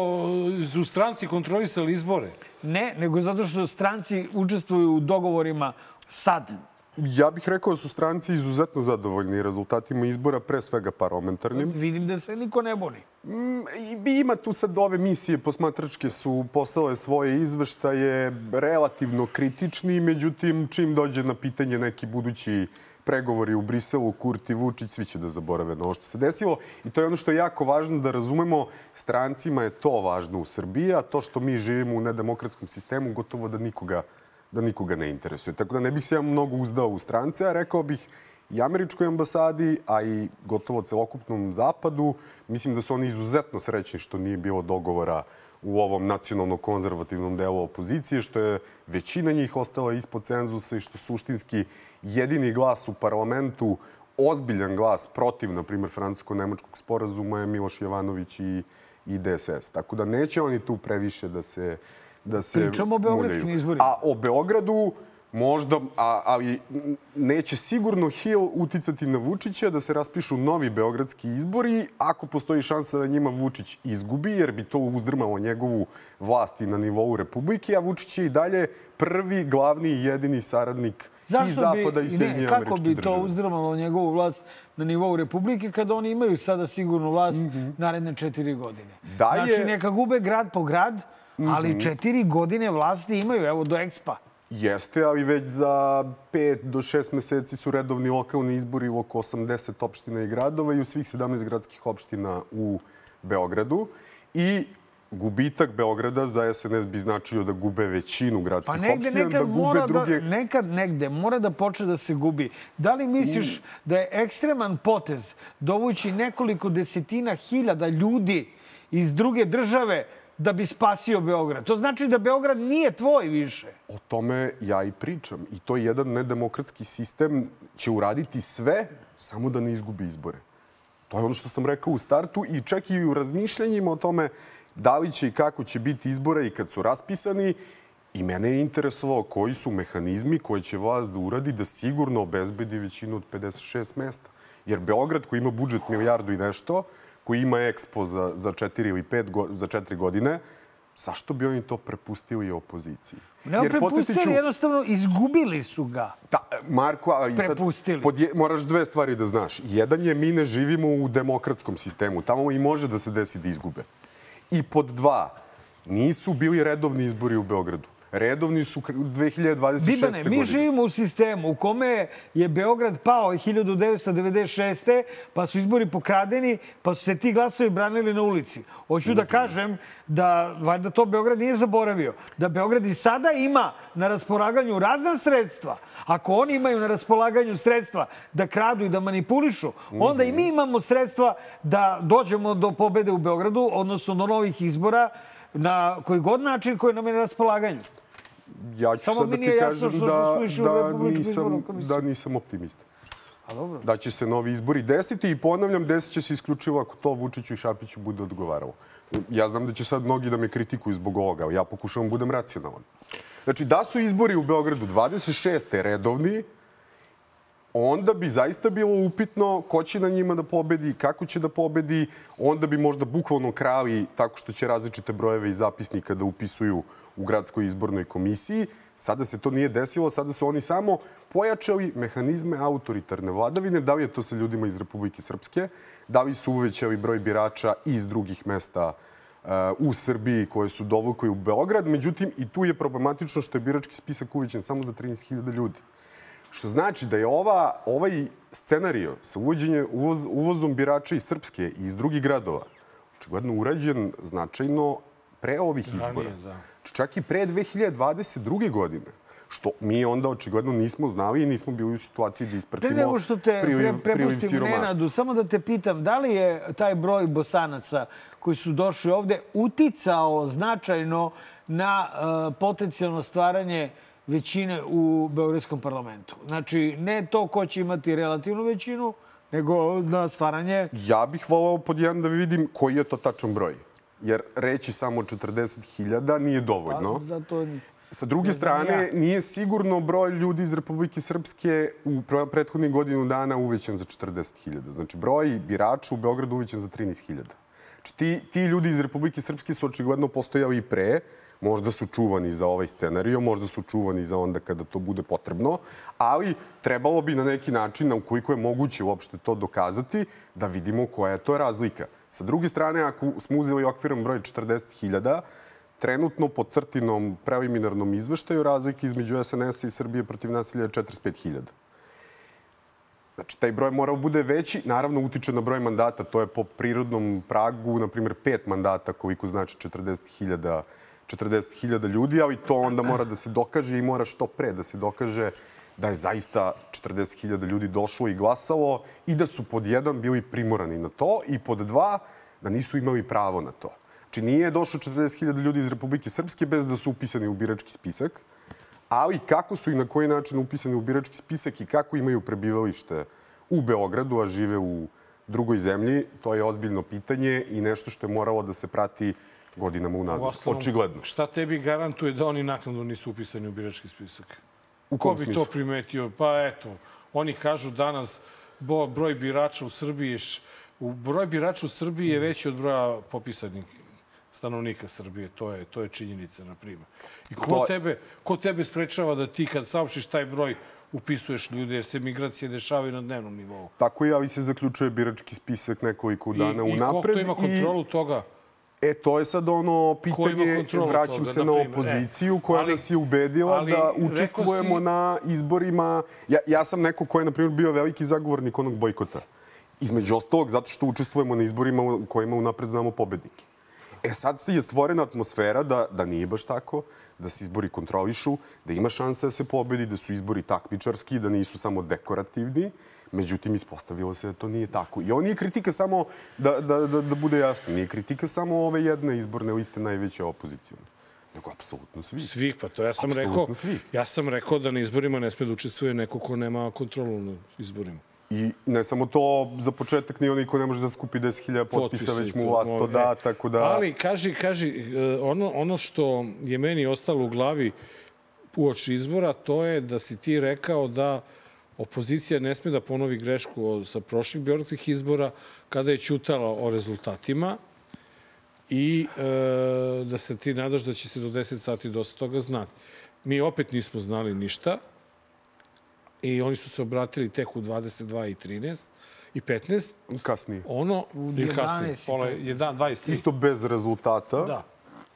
su stranci kontrolisali izbore? Ne, nego zato što stranci učestvuju u dogovorima sad. Ja bih rekao da su stranci izuzetno zadovoljni rezultatima izbora, pre svega parlamentarnim. Vidim da se niko ne buni. Mm, i- Ima tu sad ove misije posmatračke su poslale svoje izveštaje relativno kritični, međutim čim dođe na pitanje neki budući pregovori u Briselu, Kurti, Vučić, svi će da zaborave na ovo što se desilo. I to je ono što je jako važno da razumemo. Strancima je to važno u Srbiji, a to što mi živimo u nedemokratskom sistemu gotovo da nikoga da nikoga ne interesuje. Tako da ne bih se ja mnogo uzdao u strance, a rekao bih i američkoj ambasadi, a i gotovo celokupnom zapadu. Mislim da su oni izuzetno srećni što nije bilo dogovora u ovom nacionalno-konzervativnom delu opozicije, što je većina njih ostala ispod cenzusa i što suštinski jedini glas u parlamentu, ozbiljan glas protiv, na primjer, francusko-nemačkog sporazuma je Miloš Jovanović i, i DSS. Tako da neće oni tu previše da se da se Pričamo o beogradskim izborima. A o Beogradu možda, a, ali neće sigurno Hill uticati na Vučića da se raspišu novi beogradski izbori ako postoji šansa da njima Vučić izgubi, jer bi to uzdrmalo njegovu vlast i na nivou Republike, a Vučić je i dalje prvi, glavni i jedini saradnik i Zašto Zapada bi, i Sjedinje kako američke bi to države. uzdrmalo njegovu vlast na nivou Republike kada oni imaju sada sigurnu vlast Mhm. naredne četiri godine? Da je- Mhm. Znači, neka gube grad po grad, ali četiri godine vlasti imaju, evo, do ekspa. Jeste, ali već za pet do šest meseci su redovni lokalni izbori u oko 80 opština i gradova i u svih 17 gradskih opština u Beogradu. I gubitak Beograda za SNS bi značio da gube većinu gradskih Pa negde opština, nekad da gube mora druge... da, nekad negde mora da počne da se gubi. Da li misliš da je ekstreman potez dovući nekoliko desetina hiljada ljudi iz druge države da bi spasio Beograd? To znači da Beograd nije tvoj više. O tome ja i pričam. I to je jedan nedemokratski sistem će uraditi sve samo da ne izgubi izbore. To je ono što sam rekao u startu i čak i u razmišljanjima o tome da li će i kako će biti izbore i kad su raspisani. I mene je interesovalo koji su mehanizmi koje će vlast da uradi da sigurno obezbedi većinu od 56 mesta. Jer Beograd koji ima budžet milijardu i nešto, koji ima ekspo za, za, četiri ili pet, go, za četiri godine, zašto bi oni to prepustili opoziciji? Ne Jer prepustili, podsjetiću- jednostavno izgubili su ga. Da, Marko, a i sad podje, moraš dve stvari da znaš. Jedan je mi ne živimo u demokratskom sistemu. Tamo i može da se desi da izgube. I pod dva, nisu bili redovni izbori u Beogradu. Redovni su kr- 2026. Bibane, mi godine. živimo u sistemu u kome je Beograd pao 1996. pa su izbori pokradeni, pa su se ti glasovi branili na ulici. Hoću da kažem da valjda to Beograd nije zaboravio. Da Beograd i sada ima na raspolaganju razna sredstva. Ako oni imaju na raspolaganju sredstva da kradu i da manipulišu, onda i mi imamo sredstva da dođemo do pobede u Beogradu, odnosno do novih izbora, na koji god način koji nam je na raspolaganju. Ja ću Samo sad da ti kažem da, da, Republičku nisam, da nisam optimista. A dobro. Da će se novi izbori desiti i ponavljam, desit će se isključivo ako to Vučiću i Šapiću bude odgovaralo. Ja znam da će sad mnogi da me kritikuju zbog ovoga, ali ja pokušavam da budem racionalan. Znači, da su izbori u Beogradu 26. redovni, onda bi zaista bilo upitno ko će na njima da pobedi, kako će da pobedi, onda bi možda bukvalno krali tako što će različite brojeve i zapisnika da upisuju u gradskoj izbornoj komisiji. Sada se to nije desilo, sada su oni samo pojačali mehanizme autoritarne vladavine. Da li je to sa ljudima iz Republike Srpske? Da li su uvećali broj birača iz drugih mesta uh, u Srbiji koje su dovukli u Beograd? Međutim, i tu je problematično što je birački spisak uvećan samo za 13.000 ljudi. Što znači da je ova, ovaj scenario sa uvođenjem, uvoz, uvozom birača iz Srpske i iz drugih gradova očigledno urađen značajno pre ovih izbora. Ranije, da. Čak i pre 2022. godine. Što mi onda očigledno nismo znali i nismo bili u situaciji da Pre ispratimo nego što te pre, priliv, priliv prepustim siromaštva. Nenadu, samo da te pitam, da li je taj broj bosanaca koji su došli ovde uticao značajno na uh, potencijalno stvaranje većine u Beogradskom parlamentu? Znači, ne to ko će imati relativnu većinu, nego na stvaranje... Ja bih volao pod jedan da vidim koji je to tačan broj. Jer reći samo 40.000 nije dovoljno. Pa, zato... Sa druge strane, ja. nije sigurno broj ljudi iz Republike Srpske u pre- prethodnih godinu dana uvećan za 40.000. Znači, broj birača u Beogradu uvećan za 13.000. Znači, ti, ti ljudi iz Republike Srpske su očigledno postojali i pre, možda su čuvani za ovaj scenario, možda su čuvani za onda kada to bude potrebno, ali trebalo bi na neki način, na ukoliko je moguće uopšte to dokazati, da vidimo koja je to razlika. Sa druge strane, ako smo uzeli okviran broj 40.000, Trenutno po crtinom preliminarnom izveštaju razlike između SNS-a i Srbije protiv nasilja je 45.000. Znači, taj broj mora da bude veći. Naravno, utiče na broj mandata. To je po prirodnom pragu, na primjer, pet mandata, koliko znači 40.000 40.000 ljudi, ali to onda mora da se dokaže i mora što pre da se dokaže da je zaista 40.000 ljudi došlo i glasalo i da su pod jedan bili primorani na to i pod dva da nisu imali pravo na to. Znači nije došlo 40.000 ljudi iz Republike Srpske bez da su upisani u birački spisak, ali kako su i na koji način upisani u birački spisak i kako imaju prebivalište u Beogradu, a žive u drugoj zemlji, to je ozbiljno pitanje i nešto što je moralo da se prati godinama unazad. Očigledno. Šta tebi garantuje da oni naknadno nisu upisani u birački spisak? U Ko kom bi smislu? to primetio? Pa eto, oni kažu danas bo, broj birača u Srbiji, je u broj birača u Srbiji je veći od broja popisanih stanovnika Srbije. To je, to je činjenica, na primjer. I ko, To- tebe, ko tebe sprečava da ti kad saopštiš taj broj upisuješ ljude, jer se migracije dešavaju na dnevnom nivou. Tako je, ali se zaključuje birački spisak nekoliko dana I, i ko unapred. to ima kontrolu toga? E, to je sad ono pitanje, vraćam toga, se na primer? opoziciju E, koja ali- nas je ubedila ali da učestvujemo si- na izborima. Ja, ja sam neko ko je, na primjer, bio veliki zagovornik onog bojkota. Između ostalog, zato što učestvujemo na izborima u kojima unapred znamo pobednike. E sad se je stvorena atmosfera da, da nije baš tako, da se izbori kontrolišu, da ima šanse da se pobedi, da su izbori takmičarski, da nisu samo dekorativni. Međutim, ispostavilo se da to nije tako. I ovo nije kritika samo, da, da, da, da bude jasno, nije kritika samo ove jedne izborne liste najveće opozicijone. Nego apsolutno svi. Svih, pa to ja sam Apsolutno rekao. svih. Ja sam rekao da na izborima ne sme da učestvuje neko ko nema kontrolu na izborima. I ne samo to, za početak ni onaj ko ne može da skupi 10.000 potpisa, već mu vlast to da, tako da... Ali, kaži, kaži, e, ono, ono što je meni ostalo u glavi uoči izbora, to je da si ti rekao da opozicija ne sme da ponovi grešku od- sa prošlih beogradskih izbora kada je ćutala o rezultatima i e, da se ti nadaš da će se do 10 sati dosta toga znati. Mi opet nismo znali ništa i oni su se obratili tek u 22 i 13 i 15. Kasnije. Ono, i kasnije, 11 i pola, 15. 11, 23. I to bez rezultata. Da.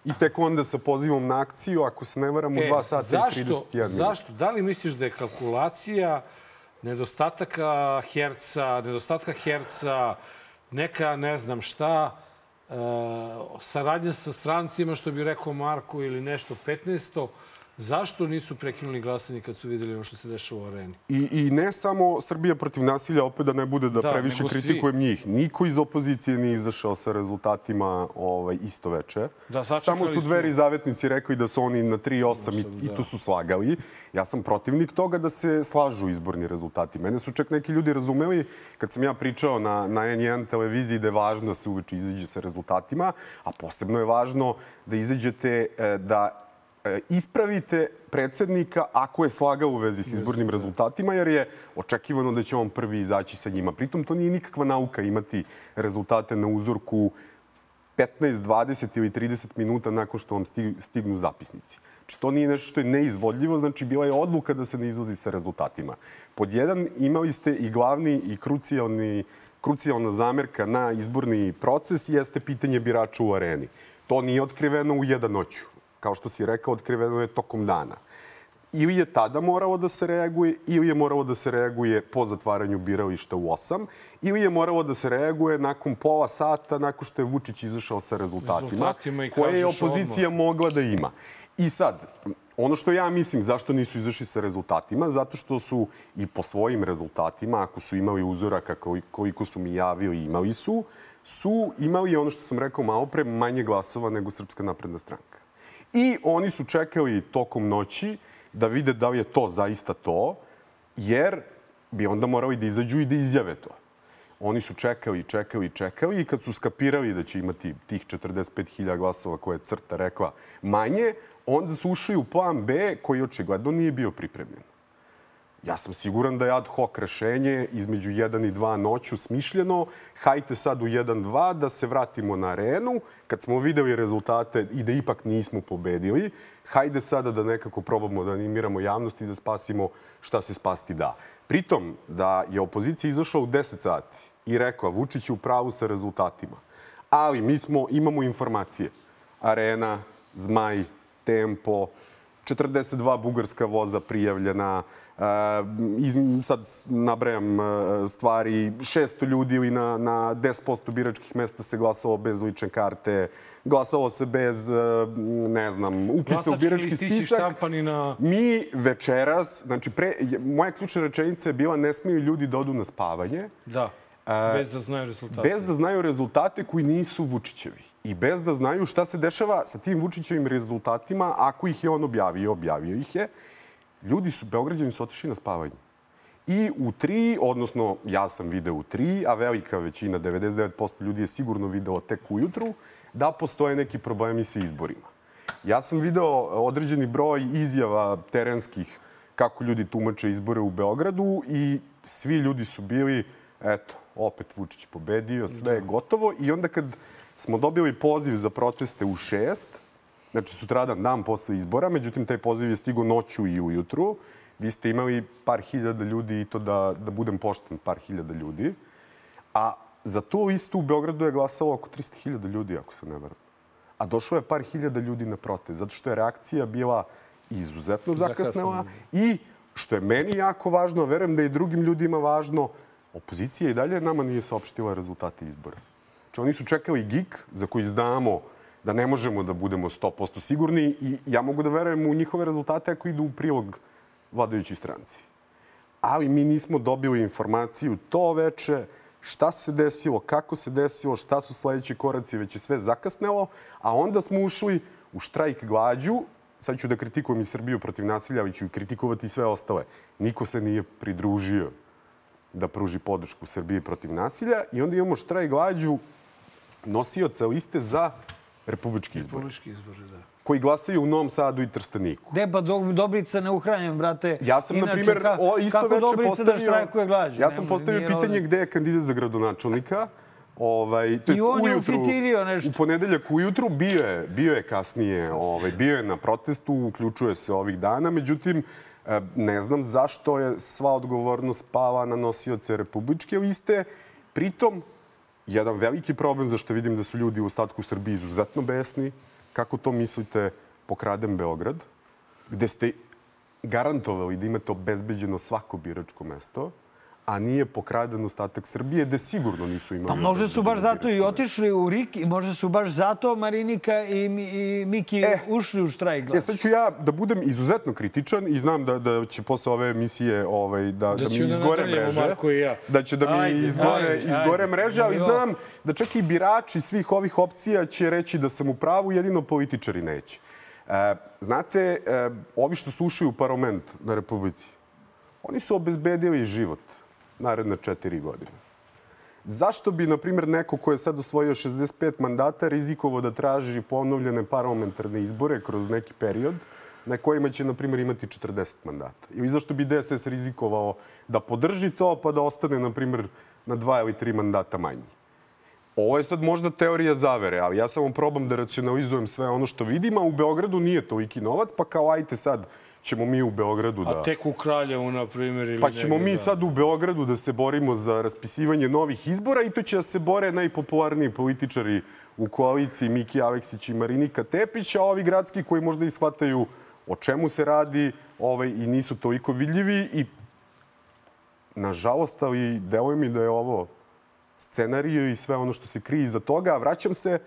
I tek onda sa pozivom na akciju, ako se ne varam, u 2 sata i 31 minut. E, Zašto? Da li misliš da je kalkulacija nedostataka herca, nedostatka herca, neka ne znam šta, e, saradnja sa strancima, što bi rekao Marko, ili nešto 15. Zašto nisu prekinuli glasanje kad su videli ono što se dešava u areni? I, I ne samo Srbija protiv nasilja, opet da ne bude da, Da, previše nego svi. kritikujem njih. Niko iz opozicije nije izašao sa rezultatima ovaj, isto veče. Da, samo su su- dveri zavetnici rekli da su oni na 3-8 i, Osam, i da. tu su slagali. Ja sam protivnik toga da se slažu izborni rezultati. Mene su čak neki ljudi razumeli kad sam ja pričao na, na N1 televiziji da je važno da se uveče izađe sa rezultatima, a posebno je važno da izađete e, da ispravite predsednika ako je slagao u vezi s izbornim rezultatima, jer je očekivano da će on prvi izaći sa njima. Pritom to nije nikakva nauka imati rezultate na uzorku 15, 20 ili 30 minuta nakon što vam sti- stignu zapisnici. Znači, to nije nešto što je neizvodljivo, znači bila je odluka da se ne izlazi sa rezultatima. Pod jedan, imali ste i glavni i krucijalni, krucijalna zamerka na izborni proces jeste pitanje birača u areni. To nije otkriveno u jedan noću. Kao što si rekao, otkriveno je tokom dana ili je tada moralo da se reaguje, ili je moralo da se reaguje po zatvaranju birališta u 8, ili je moralo da se reaguje nakon pola sata nakon što je Vučić izašao sa rezultatima, Rezultatima i koje je opozicija mogla da ima. I sad, ono što ja mislim zašto nisu izašli sa rezultatima, zato što su i po svojim rezultatima, ako su imali uzoraka koliko su mi javili, imali su, su imali ono što sam rekao malo pre, manje glasova nego Srpska napredna stranka. I oni su čekali tokom noći da vide da li je to zaista to, jer bi onda morali da izađu i da izjave to. Oni su čekali, čekali, čekali i kad su skapirali da će imati tih 45.000 glasova koje je crta rekla manje, onda su ušli u plan B koji očigledno nije bio pripremljen. Ja sam siguran da je ad hoc rešenje između 1 i 2 noću smišljeno. Hajte sad u 1-2 da se vratimo na arenu. Kad smo videli rezultate i da ipak nismo pobedili, hajde sada da nekako probamo da animiramo javnost i da spasimo šta se spasti da. Pritom, da je opozicija izašla u 10 sati i rekla Vučić je u pravu sa rezultatima. Ali mi smo, imamo informacije. Arena, Zmaj, Tempo, 42 bugarska voza prijavljena, iz, sad nabrajam e, stvari, 600 ljudi na, na 10% biračkih mesta se glasalo bez lične karte, glasalo se bez, e, ne znam, upisa u birački spisak. na... Mi večeras, znači pre, moja ključna rečenica je bila ne smiju ljudi da odu na spavanje, Da, E, bez da znaju rezultate. bez da znaju rezultate koji nisu Vučićevi. I bez da znaju šta se dešava sa tim Vučićevim rezultatima ako ih je on objavio, objavio ih je. Ljudi su, Beograđani su otišli na spavanje. I u tri, odnosno ja sam video u tri, a velika većina, 99% ljudi je sigurno video tek ujutru, da postoje neki problemi sa izborima. Ja sam video određeni broj izjava terenskih kako ljudi tumače izbore u Beogradu i svi ljudi su bili, eto, opet Vučić pobedio, sve je gotovo. I onda kad smo dobili poziv za proteste u šest, znači sutradan dan posle izbora, međutim taj poziv je stigo noću i ujutru, vi ste imali par hiljada ljudi i to da, da budem pošten, par hiljada ljudi. A za to isto u Beogradu je glasalo oko 300.000 ljudi, ako se ne varam. A došlo je par hiljada ljudi na protest, zato što je reakcija bila izuzetno zakasnela i, što je meni jako važno, a verujem da je i drugim ljudima važno, opozicija i dalje nama nije saopštila rezultate izbora. Znači, oni su čekali GIK, za koji znamo da ne možemo da budemo 100% sigurni i ja mogu da verujem u njihove rezultate ako idu u prilog vladajućoj stranci ali mi nismo dobili informaciju to veče, šta se desilo, kako se desilo, šta su sledeći koraci, već je sve zakasnelo, a onda smo ušli u štrajk glađu, sad ću da kritikujem i Srbiju protiv nasilja, ali ću i kritikovati i sve ostale. Niko se nije pridružio da pruži podršku Srbiji protiv nasilja i onda imamo štrajk glađu nosioca liste za republički izbor, Republički izbori, da. koji glasaju u Novom Sadu i Trsteniku. Gde pa do, Dobrica ne uhranjen, brate. Ja sam, na primjer, ka- o, isto kako veče Dobrica postavio... da štrajkuje glađu? Ja sam Ne, postavio nije pitanje ovde. gde je kandidat za gradonačelnika. Ovaj, to jest on je ujutru, ufitilio nešto. U ponedeljak ujutru bio je, bio je kasnije, ovaj, bio je na protestu, uključuje se ovih dana, međutim, e, ne znam zašto je sva odgovornost pala na nosioce republičke liste. Pritom, jedan veliki problem zašto vidim da su ljudi u ostatku Srbije izuzetno besni. Kako to mislite pokradem Beograd, gde ste garantovali da imate obezbeđeno svako biračko mesto, a nije pokraden ostatak Srbije, gde sigurno nisu imali Pa možda su baš zato i otišli u RIK i možda su baš zato Marinika i, i Miki ušli u štrajk E, glađu. sad ću ja da budem izuzetno kritičan i znam da, da će posle ove emisije ovaj, da, da, Da mi da izgore mreže. Marko i ja. Da će da mi Ajde, izgore, ajde, izgore ajde. mreže, ali znam da čak i birači svih ovih opcija će reći da sam u pravu, jedino političari neće. E, znate, e, ovi što su ušli u parlament na Republici, oni su obezbedili život naredne četiri godine. Zašto bi, na primjer, neko ko je sad osvojio 65 mandata rizikovao da traži ponovljene parlamentarne izbore kroz neki period na kojima će, na primjer, imati 40 mandata? I zašto bi DSS rizikovao da podrži to pa da ostane, na primjer, na dva ili tri mandata manji? Ovo je sad možda teorija zavere, ali ja samo probam da racionalizujem sve ono što vidim, a u Beogradu nije toliki novac, pa kao ajte sad ćemo mi u Beogradu da... A tek u Kraljevu, na primjer, ili Pa ćemo mi da. sad u Beogradu da se borimo za raspisivanje novih izbora i to će da se bore najpopularniji političari u koaliciji Miki Aleksić i Marinika Tepić, a ovi gradski koji možda ishvataju o čemu se radi ovaj, i nisu toliko vidljivi i nažalost, ali deluje mi da je ovo scenariju i sve ono što se krije iza toga. Vraćam se,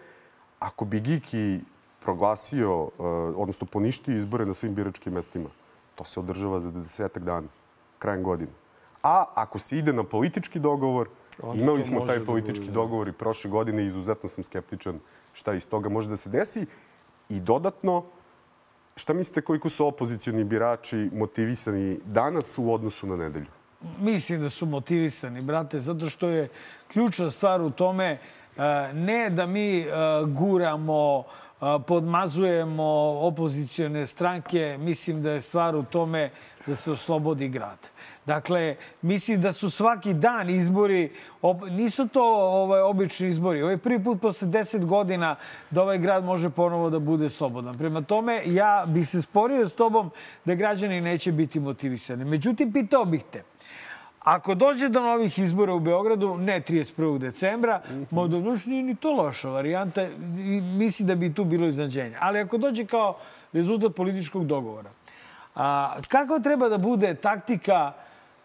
ako bi Giki proglasio, uh, odnosno poništio izbore na svim biračkim mestima, to se održava za desetak dana, krajem godine. A ako se ide na politički dogovor, Onda imali smo taj da politički da. dogovor i prošle godine i izuzetno sam skeptičan šta iz toga može da se desi. I dodatno, šta mislite koliko su opozicioni birači motivisani danas u odnosu na nedelju? Mislim da su motivisani, brate, zato što je ključna stvar u tome e, ne da mi e, guramo, e, podmazujemo opozicione stranke, mislim da je stvar u tome da se oslobodi grad. Dakle, mislim da su svaki dan izbori, op, nisu to ovaj, obični izbori. Ovo je prvi put posle 10 godina da ovaj grad može ponovo da bude slobodan. Prema tome, ja bih se sporio s tobom da građani neće biti motivisani. Međutim, pitao bih te, Ako dođe do novih izbora u Beogradu, ne 31. decembra, možda duš nije ni to loša varijanta i misli da bi tu bilo iznadženja. Ali ako dođe kao rezultat političkog dogovora, a, kako treba da bude taktika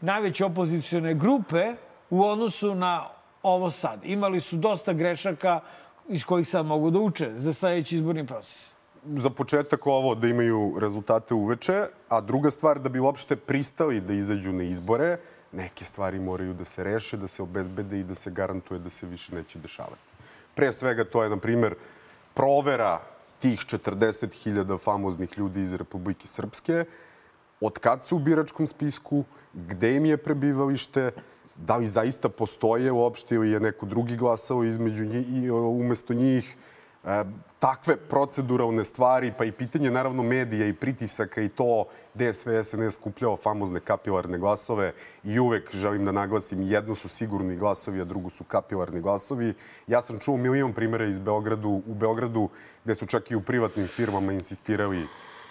najveće opozicione grupe u odnosu na ovo sad? Imali su dosta grešaka iz kojih sad mogu da uče za sledeći izborni proces. za početak ovo da imaju rezultate uveče, a druga stvar da bi uopšte pristali da izađu na izbore, neke stvari moraju da se reše, da se obezbede i da se garantuje da se više neće dešavati. Pre svega to je, na primer, provera tih 40.000 famoznih ljudi iz Republike Srpske, od kad su u biračkom spisku, gde im je prebivalište, da li zaista postoje uopšte ili je neko drugi glasao između njih, umesto njih, takve proceduralne stvari, pa i pitanje naravno medija i pritisaka i to gde je sve SNS skupljao famozne kapilarne glasove i uvek želim da naglasim jedno su sigurni glasovi, a drugo su kapilarni glasovi. Ja sam čuo milion primjera iz Beogradu, u Beogradu gde su čak i u privatnim firmama insistirali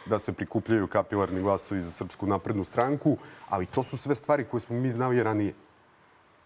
da se prikupljaju kapilarni glasovi za Srpsku naprednu stranku, ali to su sve stvari koje smo mi znali ranije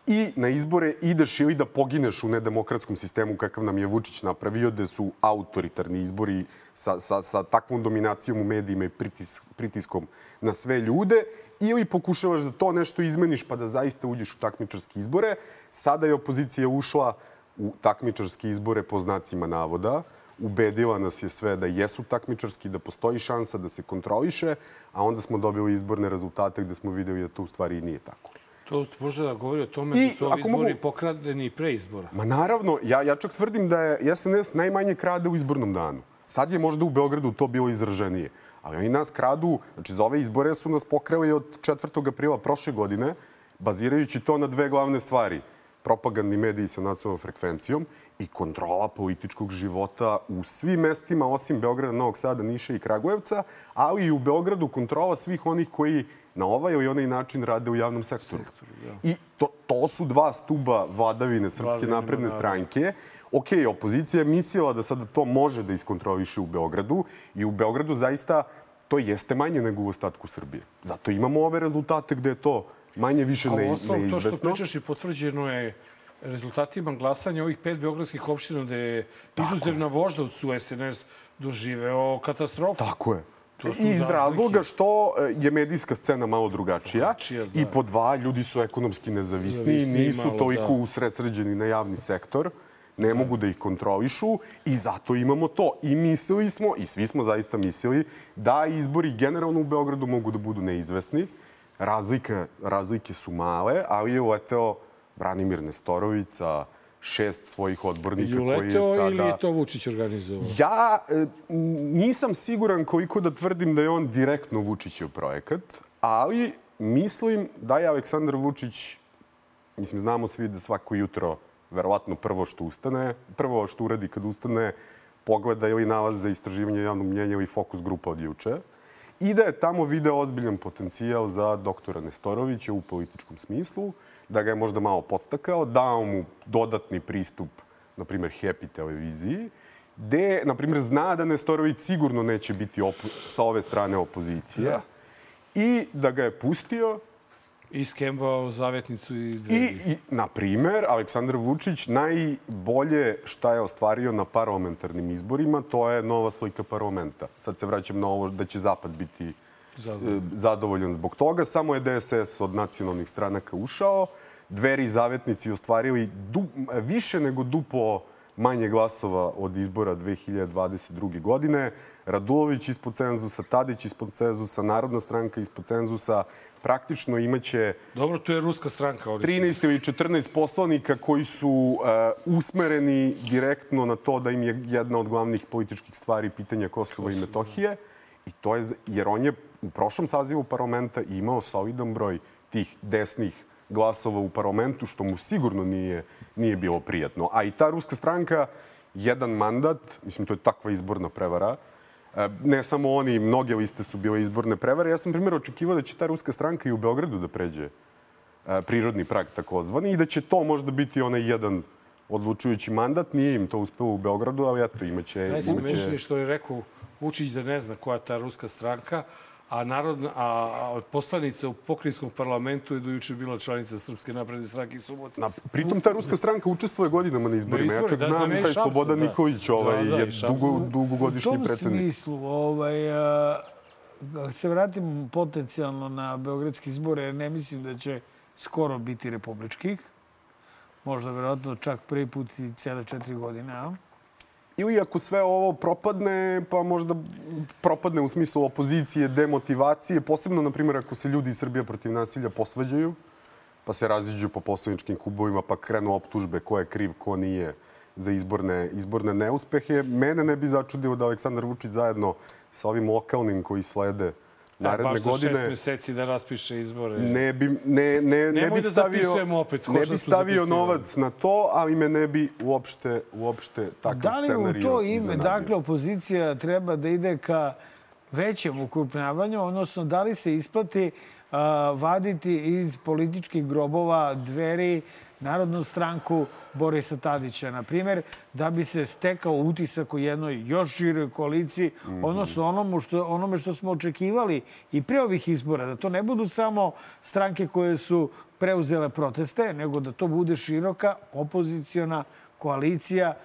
i na izbore ideš ili da pogineš u nedemokratskom sistemu kakav nam je Vučić napravio, gde su autoritarni izbori sa, sa, sa takvom dominacijom u medijima i pritis, pritiskom na sve ljude, ili pokušavaš da to nešto izmeniš pa da zaista uđeš u takmičarske izbore. Sada je opozicija ušla u takmičarske izbore po znacima navoda, ubedila nas je sve da jesu takmičarski, da postoji šansa da se kontroliše, a onda smo dobili izborne rezultate gde smo videli da to u stvari i nije tako. To može da govori o tome I da su ovi izbori mogu- pokradeni pre izbora. Ma naravno, ja, ja čak tvrdim da je SNS najmanje krade u izbornom danu. Sad je možda u Beogradu to bilo izraženije. Ali oni nas kradu, znači za ove izbore su nas pokrali od 4. aprila prošle godine, bazirajući to na dve glavne stvari. Propagandni mediji sa nacionalnom frekvencijom i kontrola političkog života u svim mestima, osim Beograda, Novog Sada, Niša i Kragujevca, ali i u Beogradu kontrola svih onih koji na ovaj ili onaj način rade u javnom sektoru. I to, to su dva stuba vladavine Srpske Vladavine, napredne naravno. stranke. Ok, opozicija je mislila da sada to može da iskontroliše u Beogradu i u Beogradu zaista to jeste manje nego u ostatku Srbije. Zato imamo ove rezultate gde je to manje više A u ne, osnovu, to što neizvesno. pričaš i potvrđeno je rezultatima glasanja ovih pet beogradskih opština da je izuzev na Voždovcu SNS doživeo katastrofu. Tako je. I iz razloga što e, je medijska scena malo drugačija, Drugačija, da. i po dva, ljudi su ekonomski nezavisni, Nezavisni, nisu malo, toliko da. usredsređeni na javni sektor, ne mogu da ih kontrolišu i zato imamo to. I mislili smo, i svi smo zaista mislili, da izbori generalno u Beogradu mogu da budu neizvesni. Razlike, razlike su male, ali je uleteo Branimir Nestorović sa šest svojih odbornika koji je sada... ili je to Vučić organizovao? Ja e, nisam siguran koliko da tvrdim da je on direktno Vučićev projekat, ali mislim da je Aleksandar Vučić mislim, znamo svi da svako jutro, verovatno prvo što ustane, prvo što uradi kad ustane, pogleda ili nalaz za istraživanje javnog mnjenja ili fokus grupa od juče i da je tamo video ozbiljan potencijal za doktora Nestorovića u političkom smislu, da ga je možda malo podstakao, dao mu dodatni pristup, na primjer, Happy televiziji, gde, na primjer, zna da Nestorović sigurno neće biti sa ove strane opozicije Da. i da ga je pustio I skembao zavetnicu i... I, i na primer, Aleksandar Vučić najbolje šta je ostvario na parlamentarnim izborima, to je nova slika parlamenta. Sad se vraćam na ovo da će Zapad biti Zadovoljan. e, zadovoljan zbog toga. Samo je DSS od nacionalnih stranaka ušao. Dveri i zavetnici ostvarili du, više nego dupo manje glasova od izbora 2022. godine. Radulović ispod cenzusa, Tadić ispod cenzusa, Narodna stranka ispod cenzusa. Praktično imaće Dobro, to je ruska stranka. Su- 13 ili 14 poslanika koji su uh, usmereni direktno na to da im je jedna od glavnih političkih stvari pitanja Kosova i Metohije. I to je, jer on je u prošlom sazivu parlamenta imao solidan broj tih desnih glasova u parlamentu, što mu sigurno nije, nije bilo prijatno. A i ta ruska stranka, jedan mandat, mislim, to je takva izborna prevara, ne samo oni, mnoge liste su bile izborne prevare. Ja sam, primjer, očekivao da će ta ruska stranka i u Beogradu da pređe e, prirodni prag takozvani i da će to možda biti onaj jedan odlučujući mandat. Nije im to uspelo u Beogradu, ali eto, imaće... Najsmešnije imaće... što je rekao Vučić da ne zna koja je ta ruska stranka, a, narodna, a, a poslanica u pokrinjskom parlamentu je do juče bila članica Srpske napredne stranke i Subotica. Na, pritom ta ruska stranka učestvuje godinama na izborima. Ja čak da, znam i taj Šapca, Slobodan da. Nikolić ovaj, Da, da, je i Šapca. dugo, U dugogodišnji tom predsednik. smislu, ovaj, a, se vratim potencijalno na beogradske izbore, jer ne mislim da će skoro biti republičkih. Možda, verovatno, čak prvi put i cijele četiri godine. A? Ili ako sve ovo propadne, pa možda propadne u smislu opozicije, demotivacije, posebno, na primjer, ako se ljudi iz Srbije protiv nasilja posvađaju, pa se raziđu po poslaničkim kubovima, pa krenu optužbe ko je kriv, ko nije za izborne, izborne neuspehe. Mene ne bi začudilo da Aleksandar Vučić zajedno sa ovim lokalnim koji slede naredne E, baš za šest godine meseci da raspiše izbore. ne bi ne ne ne bih da stavio opet ne smo stavio novac na to, ali me ne bi uopšte uopšte takav Da li u scenarij to ime, iznenadio. dakle, opozicija treba da ide ka većem ukrupnjavanju, odnosno da li se isplati a, vaditi iz političkih grobova dveri Narodnu stranku Borisa Tadića, na primjer, da bi se stekao utisak u jednoj još široj koaliciji, Mhm. odnosno onome što, onome što smo očekivali i pre ovih izbora, da to ne budu samo stranke koje su preuzele proteste, nego da to bude široka opoziciona koalicija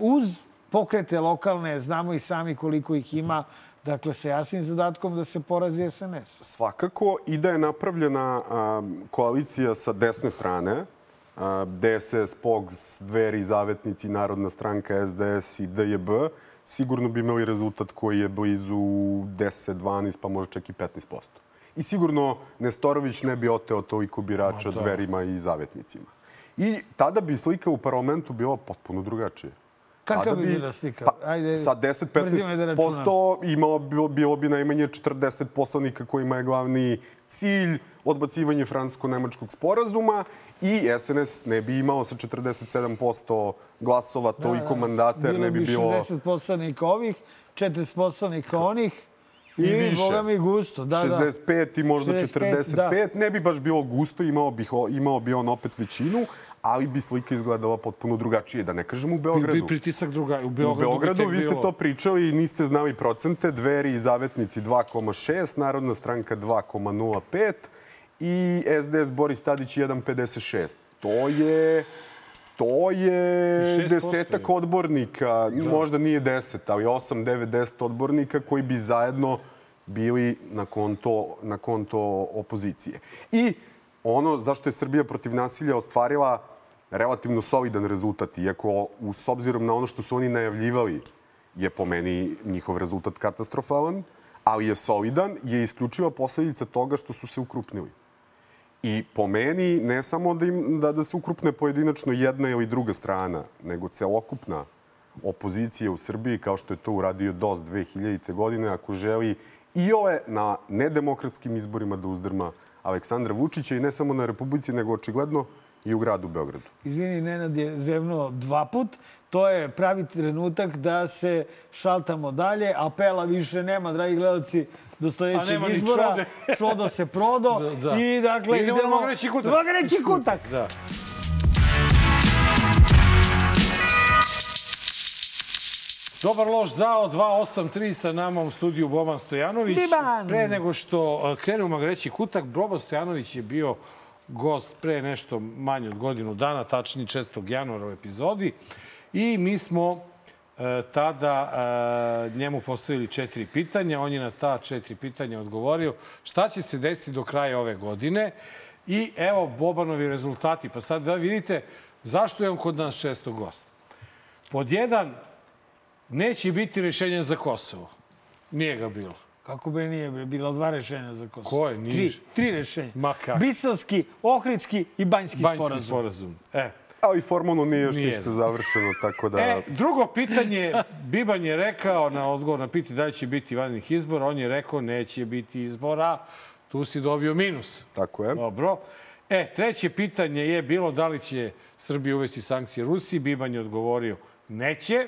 uz pokrete lokalne, znamo i sami koliko ih ima, dakle sa jasnim zadatkom da se porazi SNS. Svakako i da je napravljena koalicija sa desne strane, DSS, POGS, Dveri, Zavetnici, Narodna stranka, SDS i DJB, sigurno bi imali rezultat koji je blizu 10, 12, pa možda čak i 15%. I sigurno Nestorović ne bi oteo toliko birača da. Dverima i Zavetnicima. I tada bi slika u parlamentu bila potpuno drugačija. Kakva bi bila slika? Pa, Ajde, sa mrzim me da računam. 10-15% imao bilo, bilo bi najmanje 40 poslanika kojima je glavni cilj odbacivanje francusko-nemačkog sporazuma i SNS ne bi imao sa 47% glasova toliko mandata, jer ne bi bilo... 60 poslanika ovih, 40 poslanika onih i, I više. Boga mi gusto. Da, da. 65 i možda 65, 45. Ne bi baš bilo gusto, imao bi, imao bi on opet većinu, ali bi slika izgledala potpuno drugačije. Da ne kažem u Beogradu. Bi pritisak druga. U U Beogradu, bi Beogradu vi ste bilo. to pričali i niste znali procente. Dveri i zavetnici 2,6, Narodna stranka 2,05 i SDS Boris Tadić 1,56. To je... To je 6% desetak odbornika, možda nije 10, ali 8, 9, 10 odbornika koji bi zajedno bili na konto, na konto opozicije. I ono zašto je Srbija protiv nasilja ostvarila relativno solidan rezultat, iako u, s obzirom na ono što su oni najavljivali, je po meni njihov rezultat katastrofalan, ali je solidan, je isključiva posledica toga što su se ukrupnili. I po meni, ne samo da, im, da, da se ukrupne pojedinačno jedna ili druga strana, nego celokupna opozicija u Srbiji, kao što je to uradio DOS 2000. godine, ako želi i ove na nedemokratskim izborima da uzdrma Aleksandra Vučića i ne samo na Republici, nego očigledno i u gradu Beogradu. Izvini, Nenad je zevnuo dva put. To je pravi trenutak da se šaltamo dalje. Apela više nema, dragi gledalci, do sledećeg izbora. čode. Čodo se prodo. Da, da. I dakle, Idemo na Mogreći kutak. Mogreći kutak. Da. Dobar loš zao, 283 sa nama u studiju Boban Stojanović. Biban! Pre nego što e, krenemo reći kutak, Boban Stojanović je bio gost pre nešto manje od godinu dana, tačnije 4. januara u epizodi. I mi smo tada e, njemu postavili četiri pitanja. On je na ta četiri pitanja odgovorio šta će se desiti do kraja ove godine. I evo Bobanovi rezultati. Pa sad da vidite zašto je on kod nas često gost. Pod jedan, neće biti rešenja za Kosovo. Nije ga bilo. Kako be nije, bre, bila dva rešenja za Kosovo. Koje? Nije. Tri, tri rešenja. Ma kako? Ohridski i Banjski, Banjski sporazum. sporazum. E, A i formalno nije još Nije. ništa završeno, tako da... E, drugo pitanje, Biban je rekao na odgovor na pitanje da li će biti vanrednih izbora, on je rekao neće biti izbora, tu si dobio minus. Tako je. Dobro. E, treće pitanje je bilo da li će Srbija uvesti sankcije Rusiji. Biban je odgovorio neće.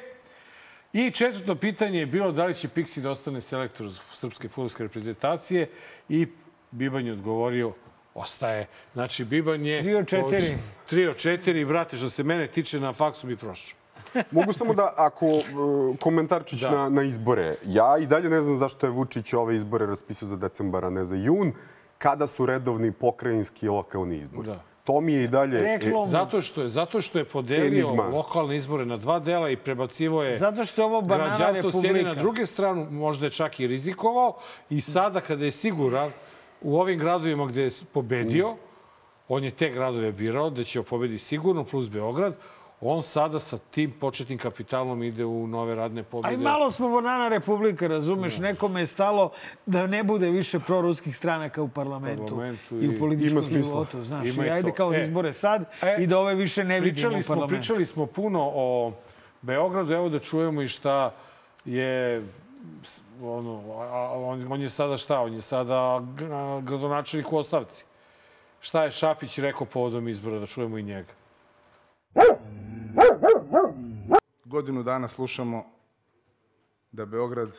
I četvrto pitanje je bilo da li će Pixi da ostane selektor srpske futbolske reprezentacije i Biban je odgovorio ostaje. Znači, Biban je... Tri od četiri. Tri od četiri. Brate, što se mene tiče, na faksu bi prošao. Mogu samo da, ako uh, komentarčić Da. na, na izbore. Ja i dalje ne znam zašto je Vučić ove izbore raspisao za decembar, a ne za jun, kada su redovni pokrajinski i lokalni izbori. Da. To mi je i dalje... Reklo- Zato što je, zato što je podelio Enigma. lokalne izbore na dva dela i prebacivo je Zato što je ovo banana građanstvo republika. na druge stranu, možda je čak i rizikovao. I sada kada je siguran u ovim gradovima gde je pobedio, on je te gradove birao, da će pobedi sigurno, plus Beograd, on sada sa tim početnim kapitalom ide u nove radne pobede. A i malo smo banana republika, razumeš? Nekome je stalo da ne bude više proruskih stranaka u parlamentu, Parlamentu i u i- političkom ima smisla. životu. Znaš, Ima i ajde to. kao E, izbore sad e, i da ove više ne vidimo pričali u smo, parlamentu. pričali smo puno o Beogradu, evo da čujemo i šta je ono, on, on je sada šta? On je sada gradonačelnik u ostavci. Šta je Šapić rekao povodom izbora, da čujemo i njega. Godinu dana slušamo da Beograd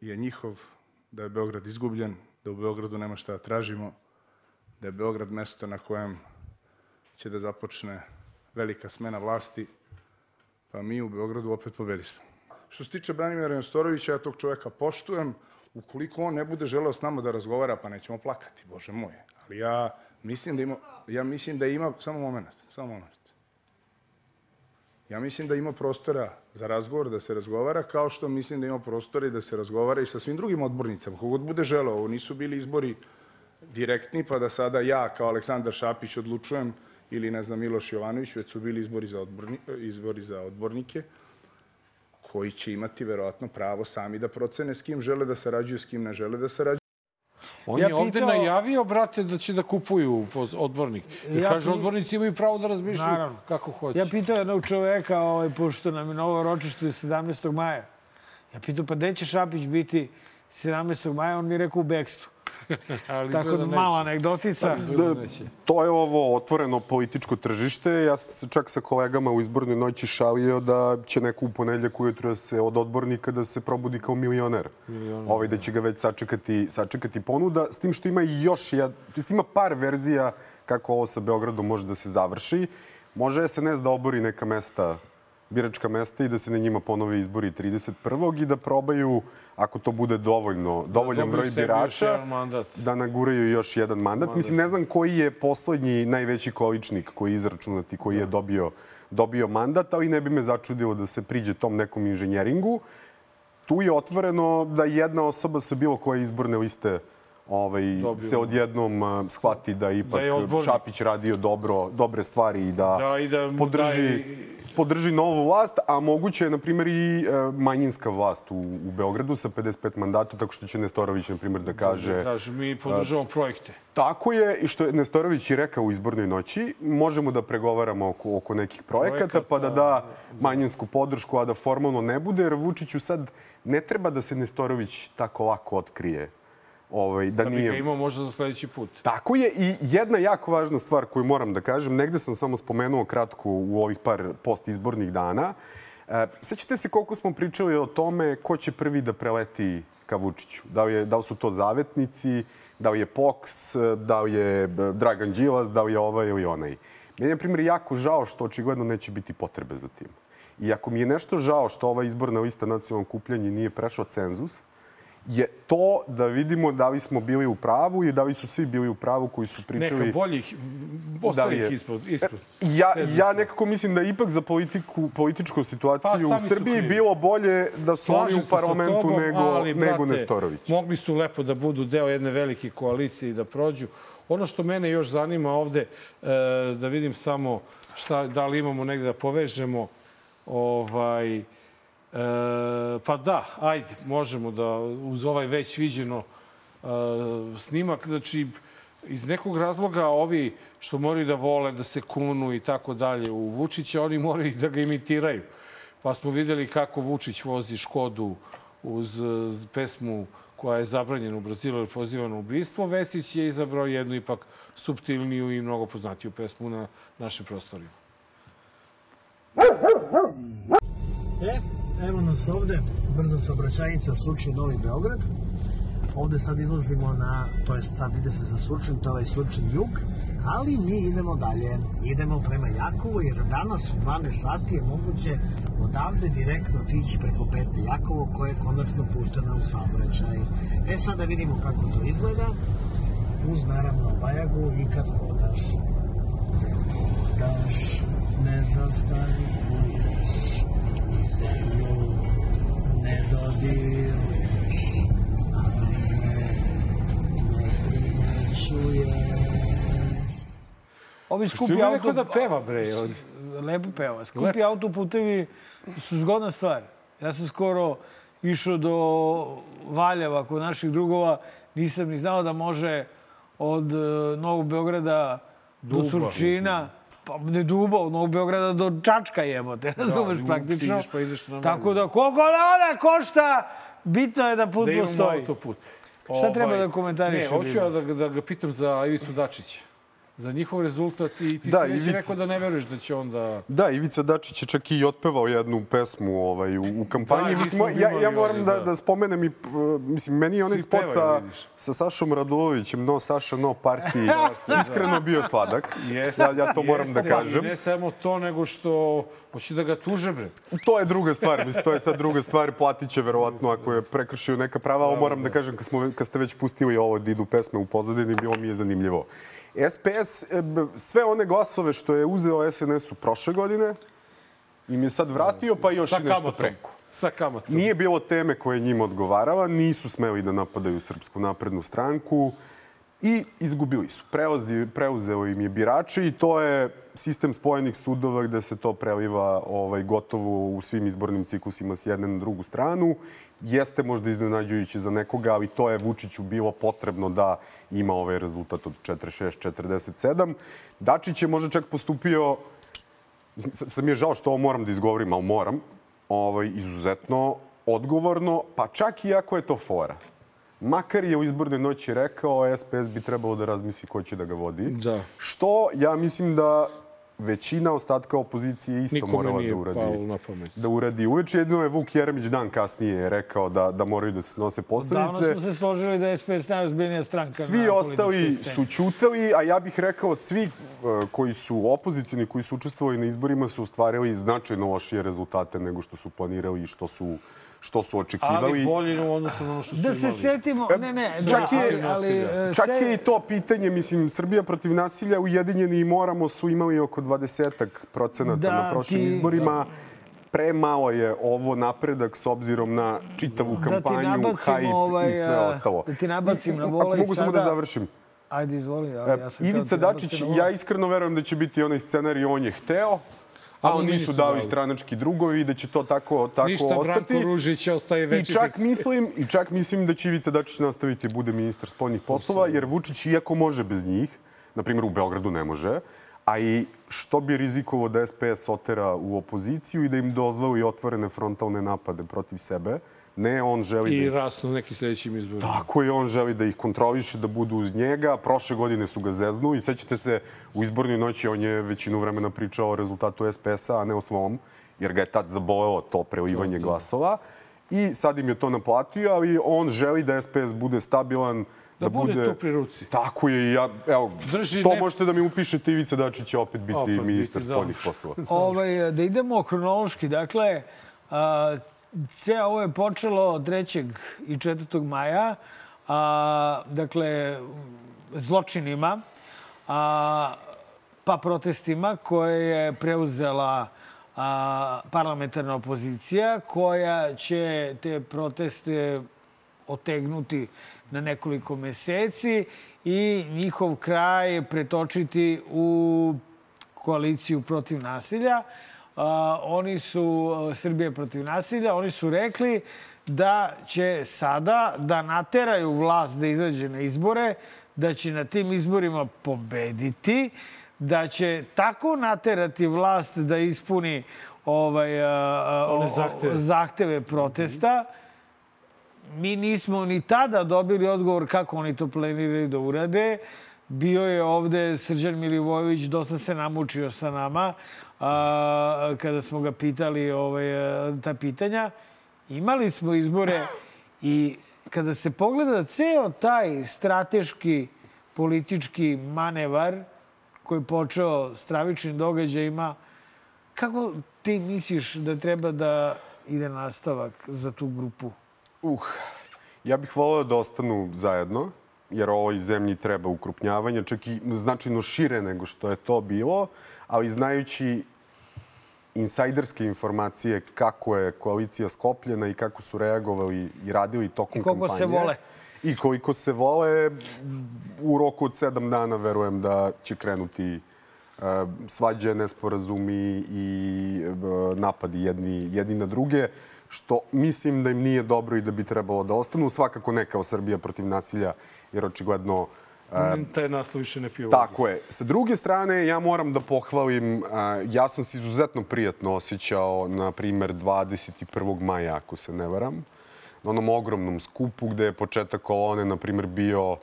je njihov, da je Beograd izgubljen, da u Beogradu nema šta da tražimo, da je Beograd mesto na kojem će da započne velika smena vlasti, pa mi u Beogradu opet pobedismo. Što se tiče Branimira Nestorovića, ja tog čoveka poštujem. Ukoliko on ne bude želeo s nama da razgovara, pa nećemo plakati, bože moj. Ali ja mislim da ima, ja mislim da ima, samo moment, samo moment. Ja mislim da ima prostora za razgovor, da se razgovara, kao što mislim da ima prostora i da se razgovara i sa svim drugim odbornicama. Kogod bude želeo, ovo nisu bili izbori direktni, pa da sada ja kao Aleksandar Šapić odlučujem ili ne znam Miloš Jovanović, već su bili izbori za, odborni, izbori za odbornike koji će imati verovatno pravo sami da procene s kim žele da sarađuju, s kim ne žele da sarađuju. On Ja je ovde pitao- najavio, brate, da će da kupuju odbornik. Jer Ja kaže, pi- odbornici imaju pravo da razmišljaju Naravno. kako hoće. Ja pitao jednog čoveka, ovaj, pošto nam je novo ročište 17. maja. Ja pitao, pa gde će Šapić biti 17. maja? On mi je rekao u bekstvu. Ali Tako da mala anegdotica. Neće. To je ovo otvoreno političko tržište. Ja sam se čak sa kolegama u izbornoj noći šalio da će neko u ponedljak ujutro da se od odbornika da se probudi kao milioner. Ovaj, da će ga već sačekati, sačekati ponuda. S tim što ima još jed, s tim ima par verzija kako ovo sa Beogradom može da se završi. Može SNS da obori neka mesta biračka mesta i da se na njima ponove izbori 31. i da probaju, ako to bude dovoljno, dovoljan dobiju broj birača, mandat. da naguraju još jedan mandat. Mislim, ne znam koji je poslednji najveći količnik koji je izračunat i koji je dobio, dobio mandat, ali ne bi me začudilo da se priđe tom nekom inženjeringu. Tu je otvoreno da jedna osoba sa bilo koje izborne liste ovaj, Dobio. se odjednom uh, shvati da ipak Da je odbornik. Šapić radio dobro, dobre stvari i da, Da, i da podrži, daje- podrži novu vlast, a moguće je, na primjer, i e, manjinska vlast u, u Beogradu sa 55 mandata, tako što će Nestorović, na primjer, da kaže... Kaže, mi podržavamo projekte. Tako je, i što je Nestorović i rekao u izbornoj noći, možemo da pregovaramo oko, oko nekih projekata, pa da da manjinsku podršku, a da formalno ne bude, jer Vučiću sad ne treba da se Nestorović tako lako otkrije ovaj, da Da bi nije... ga imao možda za sledeći put. Tako je i jedna jako važna stvar koju moram da kažem, negde sam samo spomenuo kratko u ovih par postizbornih dana. E, sećate se koliko smo pričali o tome ko će prvi da preleti ka Vučiću? Da li, je, da li su to zavetnici, da li je POKS, da li je e, Dragan Đilas, da li je ovaj ili onaj. Meni je, na primjer, jako žao što očigledno neće biti potrebe za tim. I ako mi je nešto žao što ova izborna lista nacionalnog kupljanja nije prešao cenzus, je to da vidimo da li smo bili u pravu i da li su svi bili u pravu koji su pričali... Neka boljih, Da ostaje li je- ispod, ispod. Ja, ja nekako mislim da ipak za politiku, političku situaciju Pa, u Srbiji bilo bolje da su oni Slažem u parlamentu tobom, nego, ali, nego brate, Nestorović. Mogli su lepo da budu deo jedne velike koalicije i da prođu. Ono što mene još zanima ovde, e, da vidim samo šta, da li imamo negde da povežemo, ovaj, e, pa da, ajde, možemo da uz ovaj već viđeno e, snimak, znači iz nekog razloga ovi što moraju da vole, da se kunu i tako dalje u Vučića, oni moraju da ga imitiraju. Pa smo videli kako Vučić vozi Škodu uz, pesmu koja je zabranjena u Brazilu ili poziva na ubistvo. Vesić je izabrao jednu ipak subtilniju i mnogo poznatiju pesmu na našim prostorima. E, evo nas ovde, brza saobraćajnica Surčin Novi Beograd. Ovde sad izlazimo na, to jest sad ide se za Surčin, to je ovaj Surčin jug, ali mi idemo dalje. Idemo prema Jakovu, jer danas u 12 sati je moguće odavde direktno otići preko Pete Jakovo, koja je konačno puštena u saobraćaj. E sad da vidimo kako to izgleda, uz naravno Bajagu i kad hodaš. Daš, ne zastarikuješ, zemlju ne dodiruješ, a mene ne primećuješ. Ovi skupi Skupi auto... neko da peva, bre. Od... Lepo peva. Skupi autoputevi su zgodna stvar. Ja sam skoro išao do Valjeva kod naših drugova. Nisam ni znao da može od e, Novog Beograda do. Surčina, pa ne Duba, od Novog Beograda do Čačka jebote, razumeš Da, praktično. ideš pa ideš na Tako da, koliko da ona košta, bitno je da put da imamo postoji. autoput. Šta treba da komentarišem, Ne, hoću ja da, da ga pitam za Ivicu Dačića. Za njihov rezultat i ti Da, da, si već Ivica- rekao da ne veruješ da će on da... Da, Ivica Dačić je čak i otpevao jednu pesmu ovaj, u, u kampanji. Da, mi mislim, ja, ja moram ovde, da, da. da spomenem i, uh, mislim, meni je onaj spot sa, sa Sašom Radulovićem, no Saša, no parti, iskreno bio sladak. Jeste, Ja, ja to moram da jeste, kažem. i Ne samo to, nego što hoće da ga tuže, bre. To je druga stvar, mislim, to je sad druga stvar, platit će verovatno ako je prekršio neka prava, ali moram da kažem, kad, smo, kad ste već pustili ovo da idu pesme u pozadini, bilo mi je zanimljivo. SPS, e, sve one glasove što je uzeo SNS-u prošle godine, im je sad vratio, pa još i nešto preko. Sa kamatom. Nije bilo teme koja je njima odgovarala, nisu smeli da napadaju Srpsku naprednu stranku i izgubili su. Preozi, preuzeo im je birače i to je sistem spojenih sudova gde se to preliva ovaj, gotovo u svim izbornim ciklusima s jedne na drugu stranu. Jeste možda iznenađujuće za nekoga, ali to je Vučiću bilo potrebno da ima ovaj rezultat od 46-47. Dačić je možda čak postupio mi je žao što ovo moram da izgovorim, ali moram, ovaj, izuzetno odgovorno, pa čak i ako je to fora. Makar je u izbornoj noći rekao, SPS bi trebalo da razmisli ko će da ga vodi. Da. Što ja mislim da većina ostatka opozicije isto Nikome morala da uradi. palo na pamet. Da uradi uveče. Jedino je Vuk Jeremić dan kasnije rekao da, da moraju da se nose Davno posledice. smo se složili da je SPS najozbiljnija stranka Svi na ostali su ćutali, a ja bih rekao svi e, koji su opozicijni, koji su učestvovali na izborima su ostvarili značajno lošije rezultate nego što su planirali i što su, što su očekivali. Ali bolje u odnosu na ono što su Da imali. se setimo, ne, ne, Čak, da, je, ali, e, čak se- je i to pitanje, mislim, Srbija protiv nasilja, Ujedinjeni i Moramo su imali oko 20 procenata Da, na prošlim ti- izborima. Premalo je ovo napredak s obzirom na čitavu Da kampanju, nabacimo, hype ovaj, i sve a, ostalo. da ti nabacim na Ako vola i mogu samo da sada- završim. Ajde, izvoli. Ali ja sam E, Ivica da Dačić, ja iskreno verujem da će biti onaj scenarij on je hteo, Ali oni nisu su dali stranački drugovi i da će to tako, tako Ništa, ostati. Branko Ružić ostaje I večiti. čak mislim, I čak mislim da će Ivica Dačić nastaviti da bude ministar spoljnih poslova, jer Vučić, iako može bez njih, na primjer u Beogradu ne može, a i što bi rizikovao da SPS otera u opoziciju i da im dozvoli otvorene frontalne napade protiv sebe. Ne, on želi da I rasno nekim sledećim izborima. Tako je, on želi da ih kontroliše, da budu uz njega. Prošle godine su ga zeznu i sećate se, u izbornoj noći on je većinu vremena pričao o rezultatu SPS-a, a ne o svom, jer ga je tad zabolelo to prelivanje glasova. I sad im je to naplatio, ali on želi da SPS bude stabilan, Da bude tu pri ruci. Tako je i ja, evo, Drži to ne- možete da mi upišete, Ivica Dačić će opet biti Opet ministar da. spoljnih poslova. Ovaj, da idemo hronološki. Dakle, a, sve ovo je počelo 3. i 4. maja. A, dakle, zločinima, a, pa protestima koje je preuzela a, parlamentarna opozicija koja će te proteste otegnuti na nekoliko meseci i njihov kraj pretočiti u koaliciju protiv nasilja. Oni su, Srbije protiv nasilja, oni su rekli da će sada da nateraju vlast da izađe na izbore, da će na tim izborima pobediti, da će tako naterati vlast da ispuni ovaj, a, a, One zahteve. zahteve protesta. Mi nismo ni tada dobili odgovor kako oni to planiraju da urade. Bio je ovde Srđan Milivojević, dosta se namučio sa nama a, kada smo ga pitali ovaj, a, ta pitanja. Imali smo izbore i kada se pogleda ceo taj strateški politički manevar koji je počeo stravičnim događajima, kako ti misliš da treba da ide nastavak za tu grupu? Uh, ja bih voleo da ostanu zajedno, jer ovoj zemlji treba ukrupnjavanje, čak i značajno šire nego što je to bilo, ali znajući insajderske informacije kako je koalicija skopljena i kako su reagovali i radili tokom I koliko kampanje. se vole. I koliko se vole, u roku od sedam dana verujem da će krenuti e, svađe, nesporazumi i e, napadi jedni, jedni na druge, što mislim da im nije dobro i da bi trebalo da ostanu. Svakako ne kao Srbija protiv nasilja, jer očigledno Taj naslov više ne pije Tako je. Sa druge strane, ja moram da pohvalim, ja sam se izuzetno prijatno osjećao, na primer, 21. maja, ako se ne varam, na onom ogromnom skupu gde je početak kolone, na primer, bio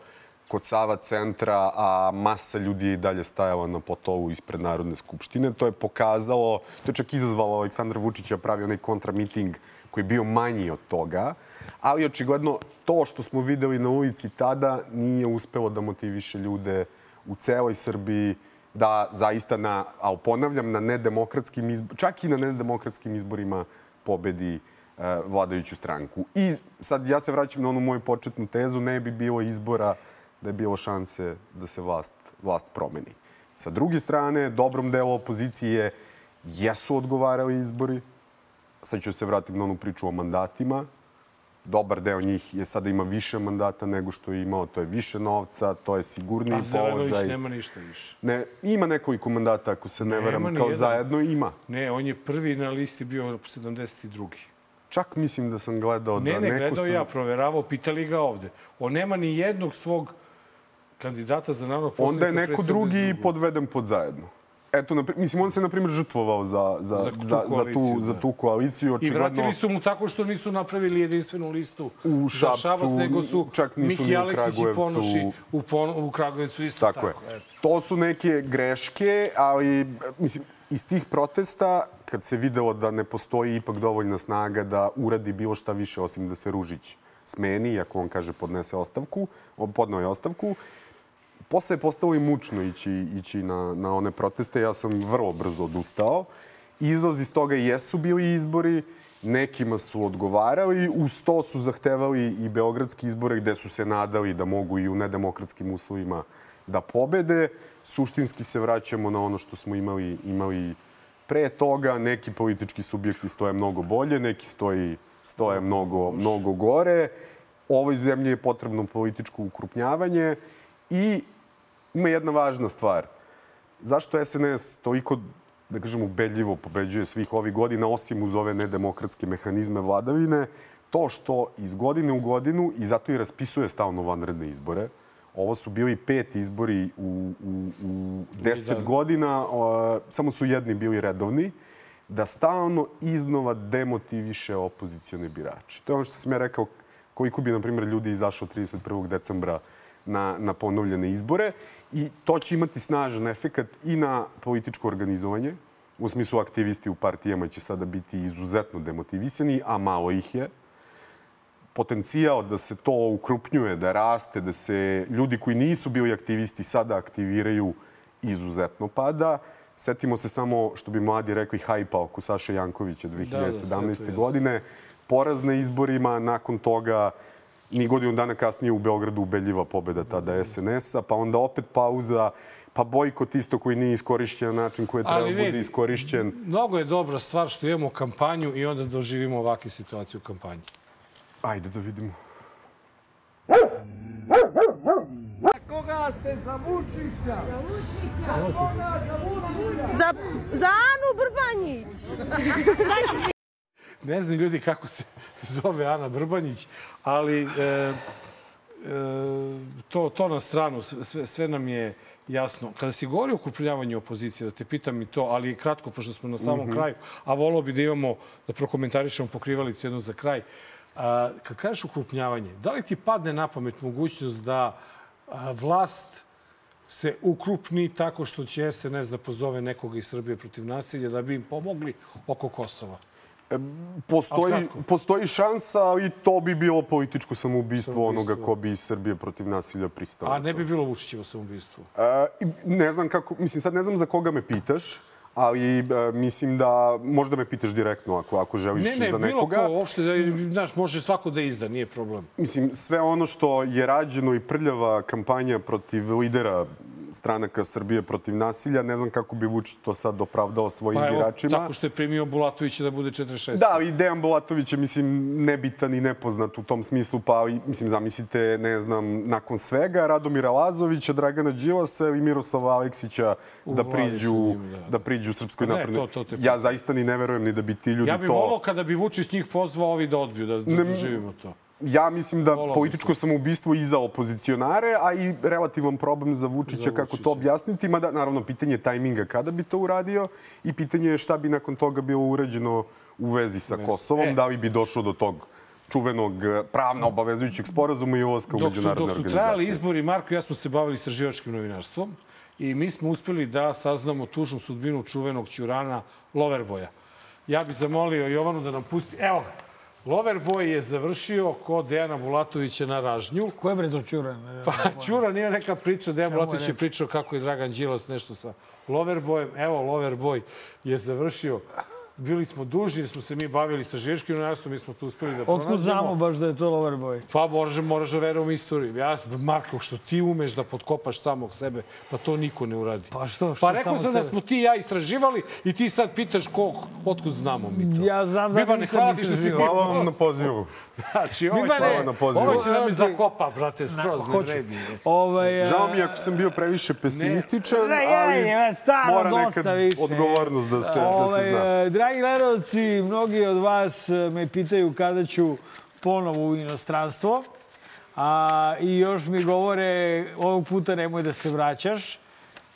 kod Sava centra, a masa ljudi je i dalje stajala na potovu ispred Narodne skupštine. To je pokazalo, to je čak izazvalo Aleksandra Vučića pravi onaj kontramiting koji je bio manji od toga, ali očigledno to što smo videli na ulici tada nije uspelo da motiviše ljude u celoj Srbiji da zaista na, a ponavljam, na nedemokratskim izborima, čak i na nedemokratskim izborima pobedi e, vladajuću stranku. I sad ja se vraćam na onu moju početnu tezu, ne bi bilo izbora da je bilo šanse da se vlast, vlast promeni. Sa druge strane, dobrom delu opozicije jesu odgovarali izbori. Sad ću se vratiti na onu priču o mandatima. Dobar deo njih je sada ima više mandata nego što je imao. To je više novca, to je sigurniji A Zelenović položaj. nema ništa više. Ne, ima nekoliko mandata, ako se ne ni kao jedan. zajedno ima. Ne, on je prvi na listi bio 72. Čak mislim da sam gledao Ne, da ne, neko gledao sam... ja, proveravao, pitali ga ovde. On nema ni jednog svog kandidata za narodnog Onda je neko drugi 72.. podveden pod zajedno. Eto, mislim, on se, na primjer, žrtvovao za, za, Za za, tu za, tu, koaliciju, za da. tu koaliciju. I Očigledno, vratili su mu tako što nisu napravili jedinstvenu listu U za Šapcu, Šabac, nego su čak nisu Miki ni Aleksić i. Ponoši u, pon, u Kragujevcu isto tako. Tako, je. eto. To su neke greške, ali mislim, iz tih protesta, kad se videlo da ne postoji ipak dovoljna snaga da uradi bilo šta više osim da se Ružić smeni, iako on kaže podnese ostavku, on podneo je ostavku, posle je postalo i mučno ići, ići na, na one proteste. Ja sam vrlo brzo odustao. Izlaz iz toga jesu bili izbori, nekima su odgovarali, uz to su zahtevali i beogradski izbore gde su se nadali da mogu i u nedemokratskim uslovima da pobede. Suštinski se vraćamo na ono što smo imali, imali pre toga. Neki politički subjekti stoje mnogo bolje, neki stoji, stoje mnogo, mnogo gore. Ovoj zemlji je potrebno političko ukrupnjavanje i ima jedna važna stvar. Zašto SNS toliko, da kažem, ubedljivo pobeđuje svih ovih godina, osim uz ove nedemokratske mehanizme vladavine, to što iz godine u godinu, i zato i raspisuje stalno vanredne izbore, Ovo su bili pet izbori u, u, u deset godina, o, samo su jedni bili redovni, da stalno iznova demotiviše opozicione birače. To je ono što sam ja rekao, koliko bi, na primjer, ljudi izašao 31. decembra na, na ponovljene izbore i to će imati snažan efekat i na političko organizovanje. U smislu aktivisti u partijama će sada biti izuzetno demotivisani, a malo ih je potencijal da se to ukrupnjuje, da raste, da se ljudi koji nisu bili aktivisti sada aktiviraju izuzetno pada. Setimo se samo, što bi mladi rekli, hajpa oko Saše Jankovića Da, da, sve to 2017. jasno. godine. Poraz na izborima, nakon toga ni godinu dana kasnije u Beogradu ubedljiva pobeda tada SNS-a, pa onda opet pauza, pa bojkot isto koji nije iskorišćen na način koji je trebao Ali bude iskorišćen. Mnogo je dobra stvar što imamo kampanju i onda doživimo ovakve situacije u kampanji. Ajde da vidimo. Koga ste za Vučića? Za Vučića. Koga za Vučića? Za, za Anu Brbanjić. Ne znam ljudi kako se zove Ana Brbanjić, ali e, e, to, to na stranu, sve, sve nam je jasno. Kada si govori o kupljavanju opozicije, da te pitam i to, ali kratko, pošto smo na samom Mhm. kraju, a volao bi da imamo, da prokomentarišemo pokrivalicu jednu za kraj. A, kad kažeš ukrupnjavanje, da li ti padne na pamet mogućnost da a, vlast se ukrupni tako što će SNS da pozove nekoga iz Srbije protiv nasilja da bi im pomogli oko Kosova? Postoji, postoji šansa, ali to bi bilo političko samoubistvo, Samoubistvo. onoga ko bi iz Srbije protiv nasilja pristao. A ne bi bilo Vučićevo samoubistvo. E, i ne znam kako, mislim sad ne znam za koga me pitaš, ali e, mislim da možda me pitaš direktno ako, ako želiš Ne, ne, za bilo nekoga. ko uopšte, da, znaš, može svako da izda, nije problem. Mislim, sve ono što je rađeno i prljava kampanja protiv lidera stranaka Srbije protiv nasilja, ne znam kako bi Vučić to sad opravdao svojim Pa evo, biračima. tako što je primio Bulatovića da bude 46. Da, ali Dejan Bulatović je, mislim, nebitan i nepoznat u tom smislu, pa, mislim, zamislite, ne znam, nakon svega, Radomira Lazovića, Dragana Đilasa i Miroslava Aleksića U da priđu, njim, da. da priđu Srpskoj Ne, naprednoj. to- to Ja zaista ni ne verujem ni da bi ti ljudi Ja bih to... volao kada bi Vučić njih pozvao ovi da odbiju, da, da Ne- doživimo to. Ja mislim da političko samoubistvo i za opozicionare, a i relativan problem za Vučića, Za kako Vučića. to objasniti. Mada, naravno, pitanje je tajminga kada bi to uradio i pitanje je šta bi nakon toga bilo urađeno u vezi sa Kosovom. E. Da li bi došlo do tog čuvenog eh, pravno obavezujućeg sporazuma i ulaska u međunarodne dok su organizacije. trajali izbori, Marko i ja smo se bavili istraživačkim novinarstvom i mi smo uspeli da saznamo tužnu sudbinu čuvenog ćurana Loverboja. Ja bih zamolio Jovanu da nam pusti... Evo ga. Loverboy je završio kod Dejana Bulatovića na Ražnju. Ko je bre to Ćuran? Pa Ćura nije neka priča, Dejan Bulatović je pričao kako je Dragan Đilas nešto sa Loverbojem. Evo, Loverboy je završio. Bili smo dužni, jer smo se mi bavili sa živačkim novinarstvom, mi smo tu uspeli da pronađemo. Otkud znamo baš da je to Loverboy? Pa moraš, moraš da verujemo istoriju. Ja, Marko, što ti umeš da potkopaš samog sebe, pa to niko ne uradi. Pa što? što Pa rekao sam da smo ti i ja istraživali i ti sad pitaš ko, otkud znamo mi to. Ja znam da Bibane, nisam hvala ti što si istraživao. bio Hvala vam na pozivu. Znači, ovo Bibane, će, hvala na pozivu. ovo će da ti- zakopa, brate, skroz ne vredi. Ovaj, a- Žao mi ako sam bio previše pesimističan, Ne, ali je, je, mora dosta nekad više. odgovornost da se, da Ovaj, se zna. Dragi gledalci, mnogi od vas e, me pitaju kada ću ponovo u inostranstvo. A, I još mi govore, ovog puta nemoj da se vraćaš.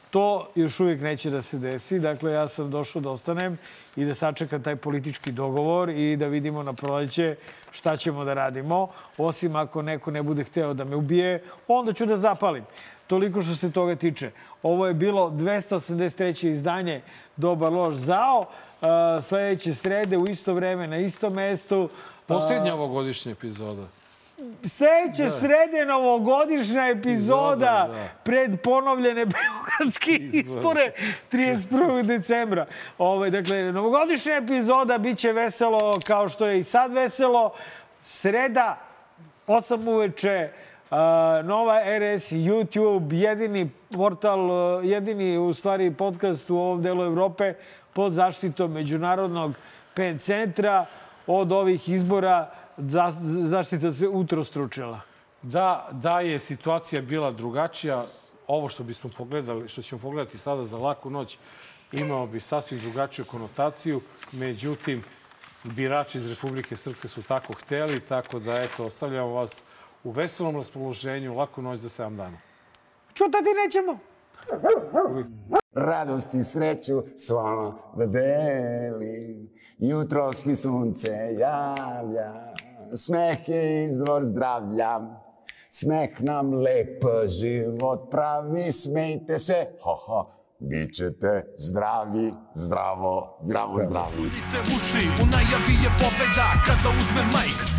To još uvijek neće da se desi. Dakle, ja sam došao da ostanem i da sačekam taj politički dogovor i da vidimo na proleće šta ćemo da radimo. Osim ako neko ne bude hteo da me ubije, onda ću da zapalim. Toliko što se toga tiče. Ovo je bilo 283. izdanje Dobar loš zao. Uh, sledeće srede u isto vreme na istom mestu. Posljednja ovogodišnja epizoda. Sledeće Da. srede novogodišnja epizoda Epizoda, da. pred ponovljene beogradske izbore 31. decembra. Ovaj, dakle, novogodišnja epizoda biće veselo kao što je i sad veselo. Sreda, 8 uveče, Uh, Nova RS, YouTube, jedini portal, jedini u stvari podcast u ovom delu Evrope pod zaštitom Međunarodnog PEN centra od ovih izbora za, zaštita se utrostručila. Da, da je situacija bila drugačija, ovo što bismo pogledali, što ćemo pogledati sada za laku noć, imao bi sasvim drugačiju konotaciju. Međutim, birači iz Republike Srpske su tako hteli, tako da, eto, ostavljamo vas u veselom raspoloženju, laku noć za 7 dana. čutati nećemo. Radost i sreću s vama da delim. Jutro mi sunce javlja, smeh je izvor zdravlja. Smeh nam lep život pravi, smejte se, ha ha, bit ćete zdravi, zdravo, zdravo, zdravi. Budite uši, u najavi je pobeda kada uzme majk